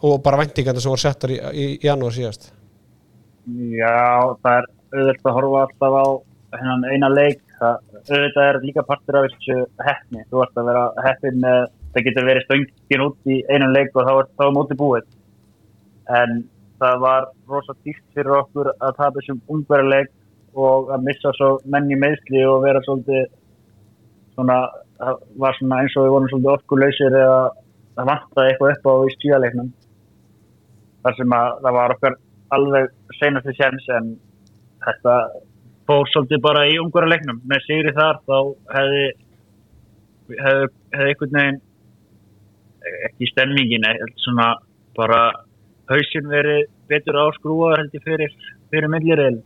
[SPEAKER 1] og bara væntingandi sem voru settar í, í janúar síðast
[SPEAKER 5] Já, það er auðvitað að horfa alltaf á hennan eina leik. Það, auðvitað er líka partur af þessu hefni. Þú ert að vera heppin með, það getur verið stöngin út í einum leik og þá er það móti búið. En það var rosa dýrt fyrir okkur að tapa þessum ungverðarleik og að missa svo menn í meðsli og vera svolítið svona, það var svona eins og við vorum svolítið orkuleysir eða það vantaði eitthvað upp á í stíðaleiknum þar sem að það var okkar alveg senasti séns en þetta fór svolítið bara í ungvara leiknum með sigri þar þá hefði hefði, einhvern veginn ekki stemmingin eða svona bara hausinn verið betur ég fyrir, fyrir milliril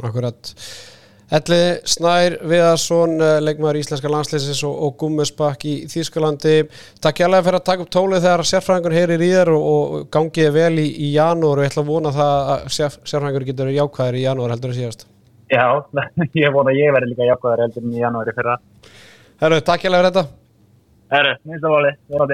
[SPEAKER 1] Akkurat Elli Snær Viðarsson eh, leikmaður íslenska landsleisins og, og Gummisbakk í Þýskalandi. Takk hérlega fyrir að taka upp tólið þegar sérfræðingur heyrir í þér og, og gangiði vel í, í janúar og ég ætla að vona það að sérf, sérfræðingur getur jákvæðir í janúar heldur en síðast.
[SPEAKER 5] Já, *laughs* ég vona að ég verði líka jákvæður heldur en í janúari fyrra.
[SPEAKER 1] Herru, takk hérlega fyrir þetta.
[SPEAKER 5] Herru, minnst að verðandi